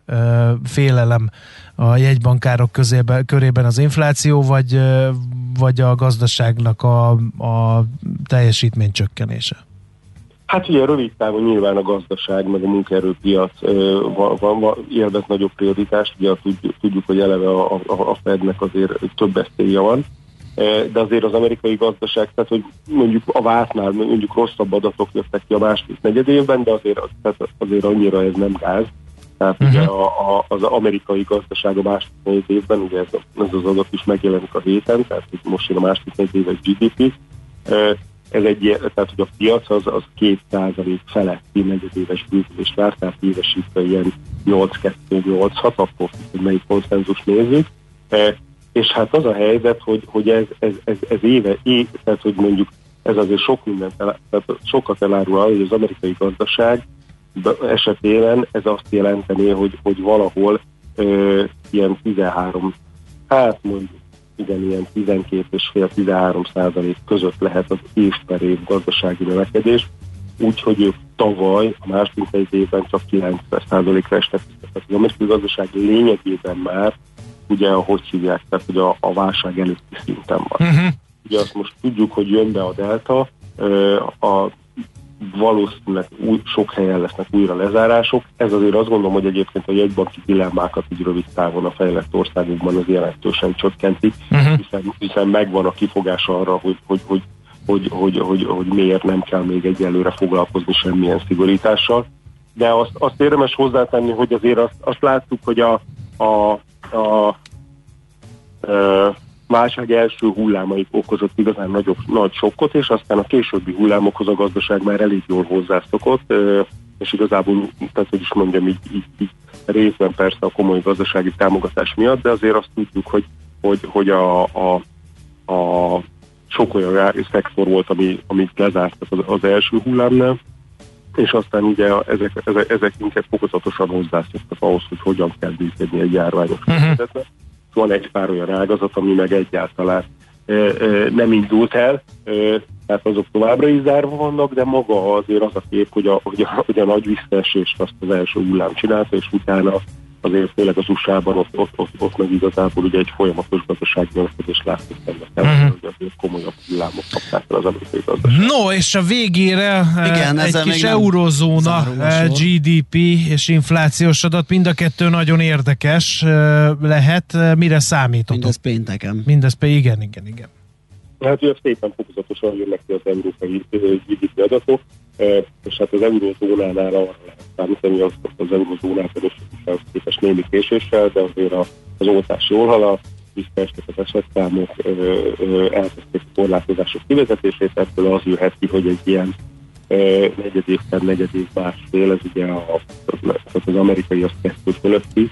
félelem a jegybankárok közébe, körében az infláció, vagy, vagy a gazdaságnak a, a teljesítmény csökkenése? Hát ugye rövid távon nyilván a gazdaság, meg a munkaerőpiac van, van, élvez nagyobb prioritást, ugye tudjuk, hogy eleve a, a, a Fednek azért több eszélye van, de azért az amerikai gazdaság, tehát hogy mondjuk a vártnál mondjuk rosszabb adatok jöttek ki a második negyed évben, de azért, az, tehát azért annyira ez nem gáz. Tehát uh-huh. ugye a, a, az amerikai gazdaság a második negyed évben, ugye ez, ez az adat is megjelenik a héten, tehát most jön a második negyed éves GDP, ez egy, tehát hogy a piac az, az 2% feletti negyedéves bővülést vár, tehát évesítve ilyen 8-2-8-6, akkor hogy melyik konszenzus nézzük. És hát az a helyzet, hogy, hogy ez, ez, ez, ez éve, év, tehát hogy mondjuk ez azért sok mindent, el, tehát sokat elárul arra, hogy az amerikai gazdaság esetében ez azt jelenteni, hogy, hogy valahol ö, ilyen 13, hát mondjuk igen, ilyen 12 és fél 13 százalék között lehet az év per év gazdasági növekedés, úgyhogy ők tavaly, a második egy évben csak 90 százalékra estek. Tehát az amerikai gazdaság lényegében már, ugye, hogy hívják, tehát hogy a, a válság előtti szinten van. Uh-huh. Ugye azt most tudjuk, hogy jön be a delta, a valószínűleg új, sok helyen lesznek újra lezárások. Ez azért azt gondolom, hogy egyébként a jegybanki dilemmákat így rövid távon a fejlett országokban az jelentősen csökkenti, uh-huh. hiszen, hiszen megvan a kifogás arra, hogy, hogy, hogy, hogy, hogy, hogy, hogy miért nem kell még egyelőre foglalkozni semmilyen szigorítással. De azt, azt érdemes hozzátenni, hogy azért azt, azt láttuk, hogy a, a, a, a válság első hullámaik okozott igazán nagyobb, nagy sokkot, és aztán a későbbi hullámokhoz a gazdaság már elég jól hozzászokott, és igazából, tehát hogy is mondjam, így, így, így részben persze a komoly gazdasági támogatás miatt, de azért azt tudjuk, hogy, hogy, hogy a, a, a sok olyan szektor volt, ami, amit lezártak az, az első hullámnál, és aztán ugye ezek, ezek, ezek inkább fokozatosan hozzászoktak ahhoz, hogy hogyan kell működni egy járványos uh-huh van egy pár olyan ágazat, ami meg egyáltalán nem indult el, tehát azok továbbra is zárva vannak, de maga azért az a kép, hogy a, hogy a, hogy a nagy visszaesést azt az első hullám csinálta, és utána azért főleg az USA-ban ott, ott, ott, ott meg igazából ugye egy folyamatos gazdasági növekedés látszik ennek uh-huh. hogy azért komolyabb hullámok kapták el az amerikai gazdaság. No, és a végére Igen, egy kis eurozóna GDP és inflációs adat, mind a kettő nagyon érdekes lehet. Mire számítotok? Mindez pénteken. Mindez pe, igen, igen, igen. Hát ugye szépen fokozatosan jönnek ki az európai GDP adatok, és hát az eurózónánál arra lehet számítani, az, az eurózónában is képes némi késéssel, de azért az oltás jól halad, visszaestek az esetszámok, elkezdték a korlátozások kivezetését, ebből az jöhet ki, hogy egy ilyen negyed év per negyed másfél, ez ugye a, az amerikai az kettő fölötti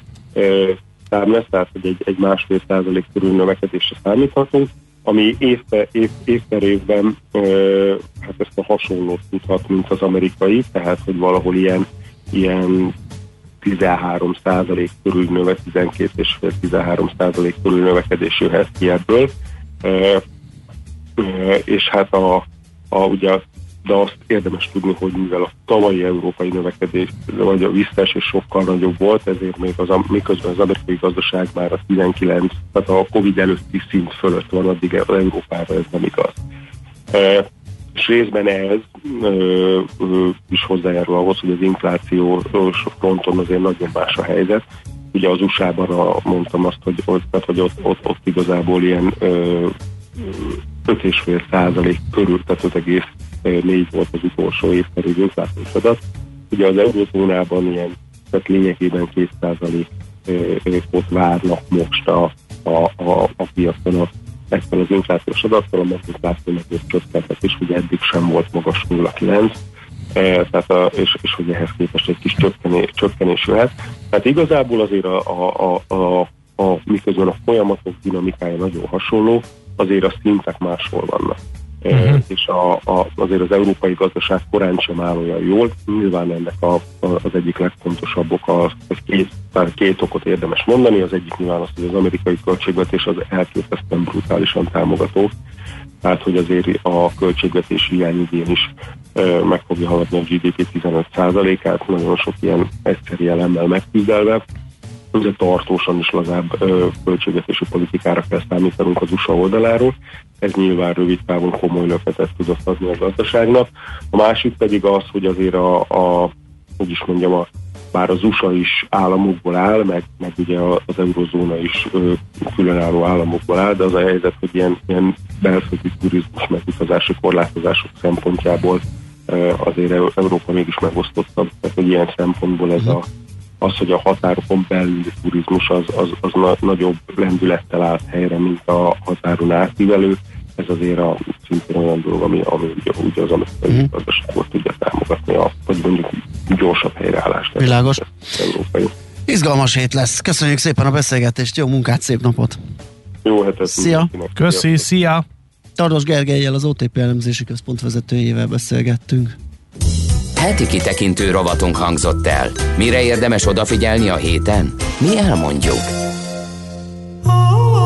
szám lesz, tehát hogy egy, egy másfél százalék körül növekedésre számíthatunk, ami év, év, év évben ö, hát ezt a hasonlót tudhat, mint az amerikai, tehát hogy valahol ilyen, ilyen 13 százalék körül növe, 12 és 13 százalék körül növekedés jöhet ki ebből. Ö, ö, és hát a, a, ugye de azt érdemes tudni, hogy mivel a tavalyi európai növekedés, vagy a visszaesés sokkal nagyobb volt, ezért még az, miközben az amerikai gazdaság már a 19, tehát a Covid előtti szint fölött van, addig az Európára ez nem igaz. E, és részben ez e, e, is hozzájárul ahhoz, hogy az infláció fronton azért nagyon más a helyzet. Ugye az USA-ban a, mondtam azt, hogy, tehát, hogy ott, ott, ott igazából ilyen 5,5 százalék körül, tehát 5,4 volt az utolsó évszerű inflációs adat. Ugye az eurozónában ilyen, tehát lényegében 2 százalékot várnak most a, a, a, a piacon a, ezzel az inflációs adattal, a meginfláció meg csökkentett is, ugye eddig sem volt magas 0,9, e, tehát a, és, és hogy ehhez képest egy kis csökkenés, csökkenés jöhet. Tehát igazából azért a, a, a, a, a miközben a folyamatok dinamikája nagyon hasonló, azért a szintek máshol vannak. Uh-huh. és a, a, azért az európai gazdaság korán sem áll olyan jól. Nyilván ennek a, a, az egyik legfontosabb oka, hogy két, két okot érdemes mondani. Az egyik nyilván az, hogy az amerikai költségvetés az elképesztően brutálisan támogató, tehát hogy azért a költségvetési hiány idén is e, meg fogja haladni a GDP 15%-át, nagyon sok ilyen egyszeri elemmel megküzdelve ugye tartósan is lazább ö, költségvetési politikára kell számítanunk az USA oldaláról. Ez nyilván rövid távon komoly löketet tudott adni a gazdaságnak. A másik pedig az, hogy azért a, a hogy is mondjam, a, bár az USA is államokból áll, meg, meg ugye az eurozóna is ö, különálló államokból áll, de az a helyzet, hogy ilyen, ilyen belföldi turizmus meg utazási korlátozások szempontjából ö, azért Európa mégis megosztottabb, tehát hogy ilyen szempontból ez a az, hogy a határokon belüli turizmus az, az, az na, nagyobb lendülettel állt helyre, mint a határon átívelő. Ez azért a, szintén olyan dolog, ami, ami ugye, ugye az amerikai mm. gazdaságot tudja támogatni, a, vagy mondjuk gyorsabb helyreállást. Világos. Európai. Izgalmas hét lesz. Köszönjük szépen a beszélgetést, jó munkát, szép napot! Jó hetet Szia. Köszi, szia! Tardos Gergelyel, az OTP elemzési központ vezetőjével beszélgettünk. Heti kitekintő rovatunk hangzott el. Mire érdemes odafigyelni a héten? Mi elmondjuk. Cheap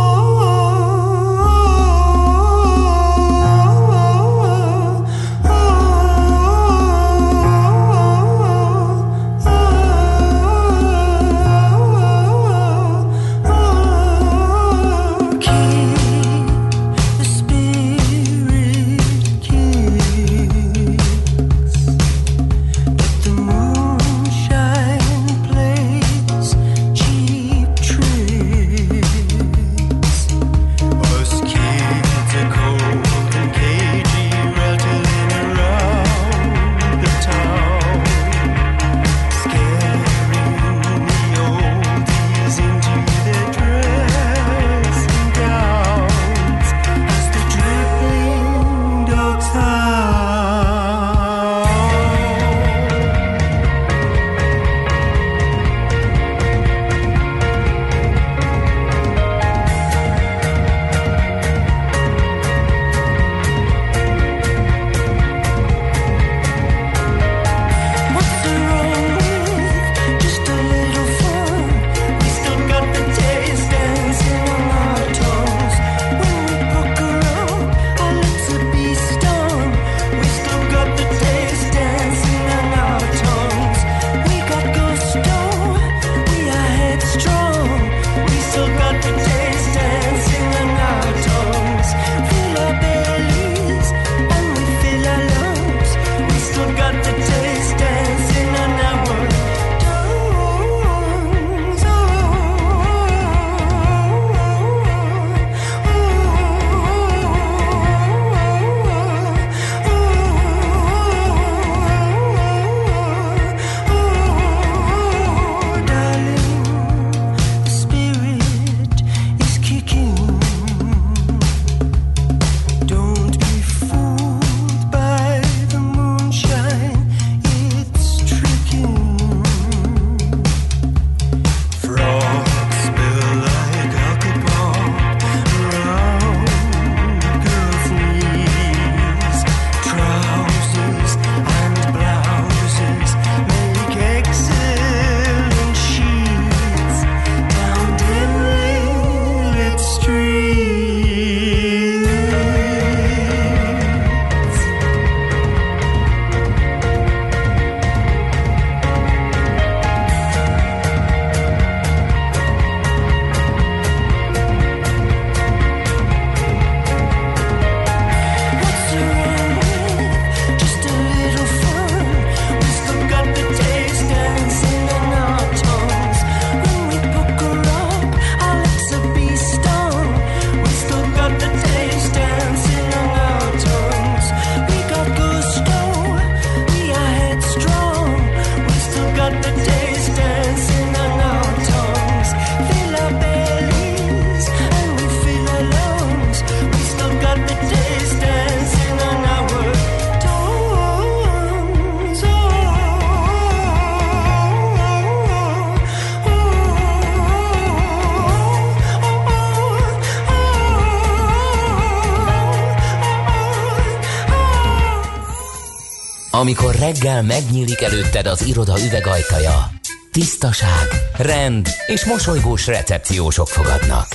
Amikor reggel megnyílik előtted az iroda üvegajtaja, tisztaság, rend és mosolygós recepciósok fogadnak.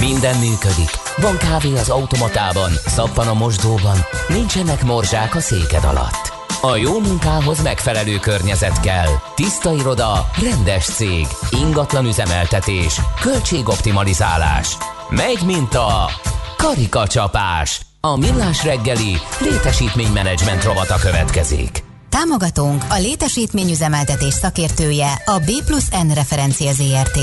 Minden működik, van kávé az automatában, szappan a mosdóban, nincsenek morzsák a széked alatt. A jó munkához megfelelő környezet kell. Tiszta iroda, rendes cég, ingatlan üzemeltetés, költségoptimalizálás. Megy, mint a karikacsapás. A millás reggeli létesítménymenedzsment rovata következik. Támogatónk a létesítményüzemeltetés szakértője a B plusz N referencia ZRT.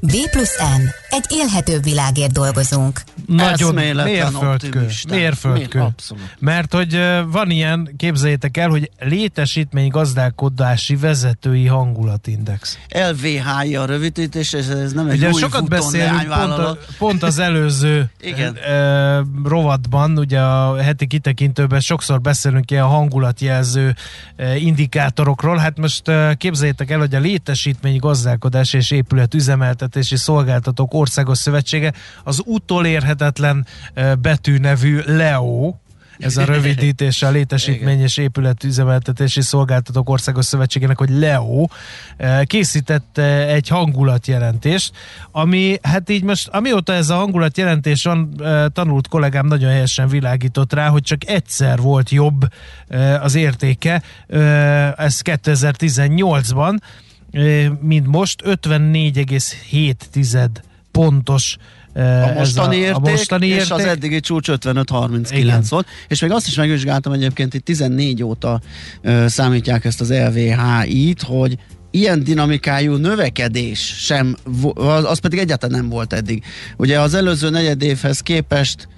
B plusz N. Egy élhetőbb világért dolgozunk. Nagyon mérföldkő. Mérföldkő. Mér- abszolút. Mert hogy van ilyen, képzeljétek el, hogy létesítmény gazdálkodási vezetői hangulatindex. LVH a rövidítés, és ez nem egy Ugye új sokat beszélünk pont, a, pont az előző Igen. ö, rovatban, ugye a heti kitekintőben sokszor beszélünk ilyen hangulatjelző indikátorokról. Hát most képzeljétek el, hogy a létesítmény gazdálkodás és épület üzemeltetési szolgáltatók Országos Szövetsége, az utolérhetetlen betűnevű LEO, ez a rövidítés a létesítmény és épületüzemeltetési szolgáltatók országos szövetségének, hogy LEO készített egy hangulatjelentést, ami hát így most, amióta ez a hangulatjelentés van, tanult kollégám nagyon helyesen világított rá, hogy csak egyszer volt jobb az értéke, ez 2018-ban, mint most 54,7 pontos a mostani, ez a, a, a mostani érték, érték, és az eddigi csúcs 55-39 volt, és még azt is megvizsgáltam egyébként, itt 14 óta ö, számítják ezt az LVHI-t, hogy ilyen dinamikájú növekedés sem, az, az pedig egyáltalán nem volt eddig. Ugye az előző negyed évhez képest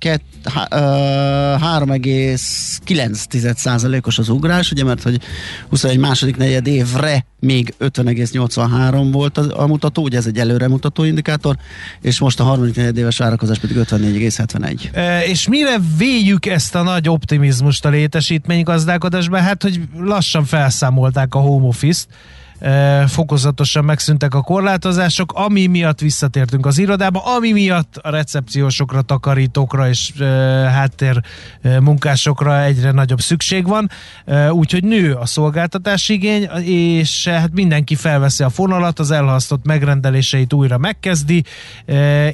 3,9%-os az ugrás, ugye, mert hogy 21 második negyed évre még 50,83 volt a, a mutató, ugye ez egy előremutató indikátor, és most a harmadik negyed éves várakozás pedig 54,71. E, és mire véljük ezt a nagy optimizmust a létesítménygazdálkodásban? Hát, hogy lassan felszámolták a home office-t, fokozatosan megszűntek a korlátozások, ami miatt visszatértünk az irodába, ami miatt a recepciósokra, takarítókra és háttér munkásokra egyre nagyobb szükség van, úgyhogy nő a szolgáltatási igény, és hát mindenki felveszi a fonalat, az elhasztott megrendeléseit újra megkezdi,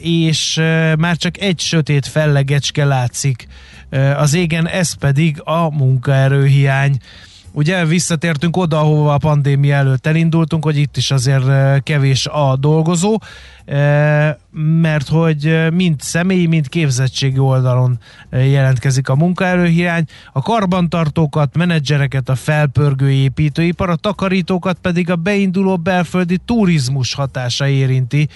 és már csak egy sötét fellegecske látszik az égen, ez pedig a munkaerőhiány. Ugye visszatértünk oda, ahova a pandémia előtt elindultunk, hogy itt is azért eh, kevés a dolgozó, mert hogy mind személyi, mind képzettségi oldalon jelentkezik a munkaerőhiány. A karbantartókat, menedzsereket, a felpörgő építőipar, a takarítókat pedig a beinduló belföldi turizmus hatása érinti,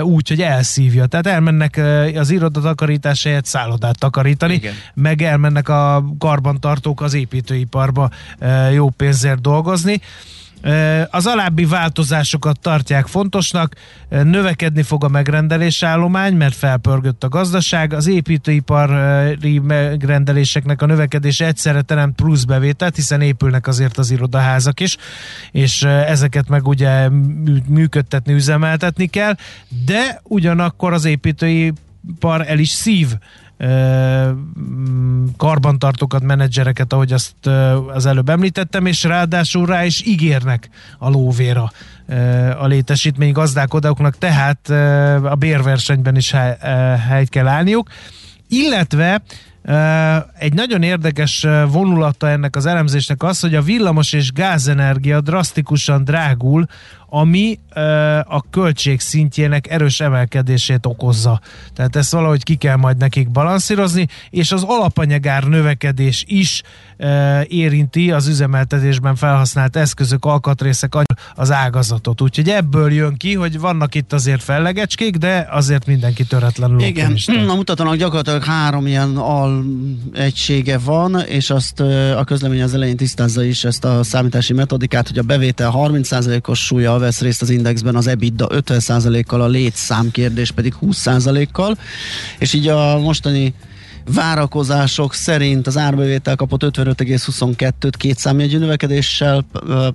úgy, hogy elszívja. Tehát elmennek az irodatakarítás helyett szállodát takarítani, Igen. meg elmennek a karbantartók az építőiparba jó pénzért dolgozni. Az alábbi változásokat tartják fontosnak, növekedni fog a megrendelés állomány, mert felpörgött a gazdaság, az építőipari megrendeléseknek a növekedése egyszerre teremt plusz bevételt, hiszen épülnek azért az irodaházak is, és ezeket meg ugye működtetni, üzemeltetni kell, de ugyanakkor az építőipar el is szív karbantartókat, menedzsereket, ahogy azt az előbb említettem, és ráadásul rá is ígérnek a lóvéra a létesítmény gazdálkodóknak, tehát a bérversenyben is helyt kell állniuk. Illetve egy nagyon érdekes vonulata ennek az elemzésnek az, hogy a villamos és gázenergia drasztikusan drágul ami a költség szintjének erős emelkedését okozza. Tehát ezt valahogy ki kell majd nekik balanszírozni, és az alapanyagár növekedés is érinti az üzemeltetésben felhasznált eszközök, alkatrészek az ágazatot. Úgyhogy ebből jön ki, hogy vannak itt azért fellegecskék, de azért mindenki töretlenül Igen, optimista. a mutatónak gyakorlatilag három ilyen al egysége van, és azt a közlemény az elején tisztázza is ezt a számítási metodikát, hogy a bevétel 30%-os súlya vesz részt az indexben az EBITDA 50%-kal, a létszám kérdés pedig 20%-kal, és így a mostani várakozások szerint az árbevétel kapott 55,22-t két számjegyű növekedéssel,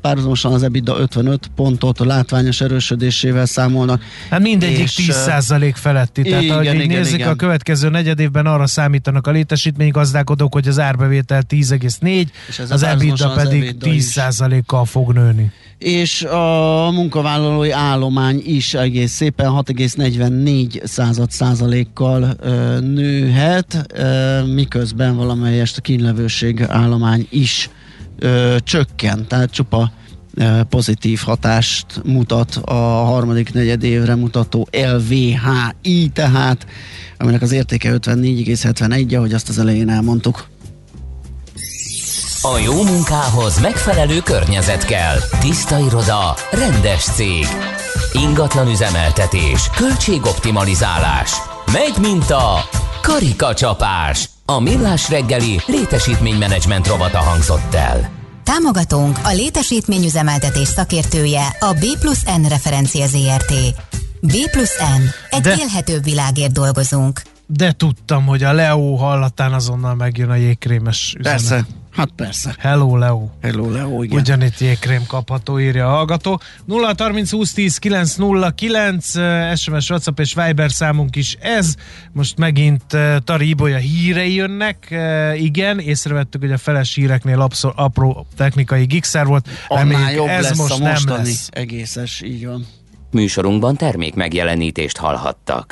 párhuzamosan az EBITDA 55 pontot a látványos erősödésével számolnak. Hát mindegyik és, 10% feletti. Tehát igen, ahogy igen, nézzük, igen. a következő negyed évben arra számítanak a létesítménygazdálkodók, hogy az árbevétel 10,4, az EBITDA pedig 10%-kal fog nőni és a munkavállalói állomány is egész szépen 6,44 század százalékkal ö, nőhet, ö, miközben valamelyest a kínlevőség állomány is ö, csökken, tehát csupa pozitív hatást mutat a harmadik negyed évre mutató LVHI, tehát aminek az értéke 54,71, ahogy azt az elején elmondtuk. A jó munkához megfelelő környezet kell. Tiszta iroda, rendes cég. Ingatlan üzemeltetés, költségoptimalizálás. Megy mint a karikacsapás. A millás reggeli létesítménymenedzsment rovata hangzott el. Támogatónk a létesítményüzemeltetés szakértője a B plusz N referencia ZRT. B plusz N. Egy De... élhetőbb világért dolgozunk. De tudtam, hogy a Leo hallatán azonnal megjön a jégkrémes üzenet. Persze Hát persze. Hello, Leo. Hello, Leo, igen. Ugyanitt jégkrém kapható, írja a hallgató. 0 30 20 10 909 eh, SMS, WhatsApp és Viber számunk is ez. Most megint uh, Tari Ibolya hírei jönnek. Uh, igen, észrevettük, hogy a feles híreknél abszol, apró technikai gigszer volt. Annál Reméljük, jobb ez lesz most a nem mostani lesz. egészes, így van. Műsorunkban termék megjelenítést hallhattak.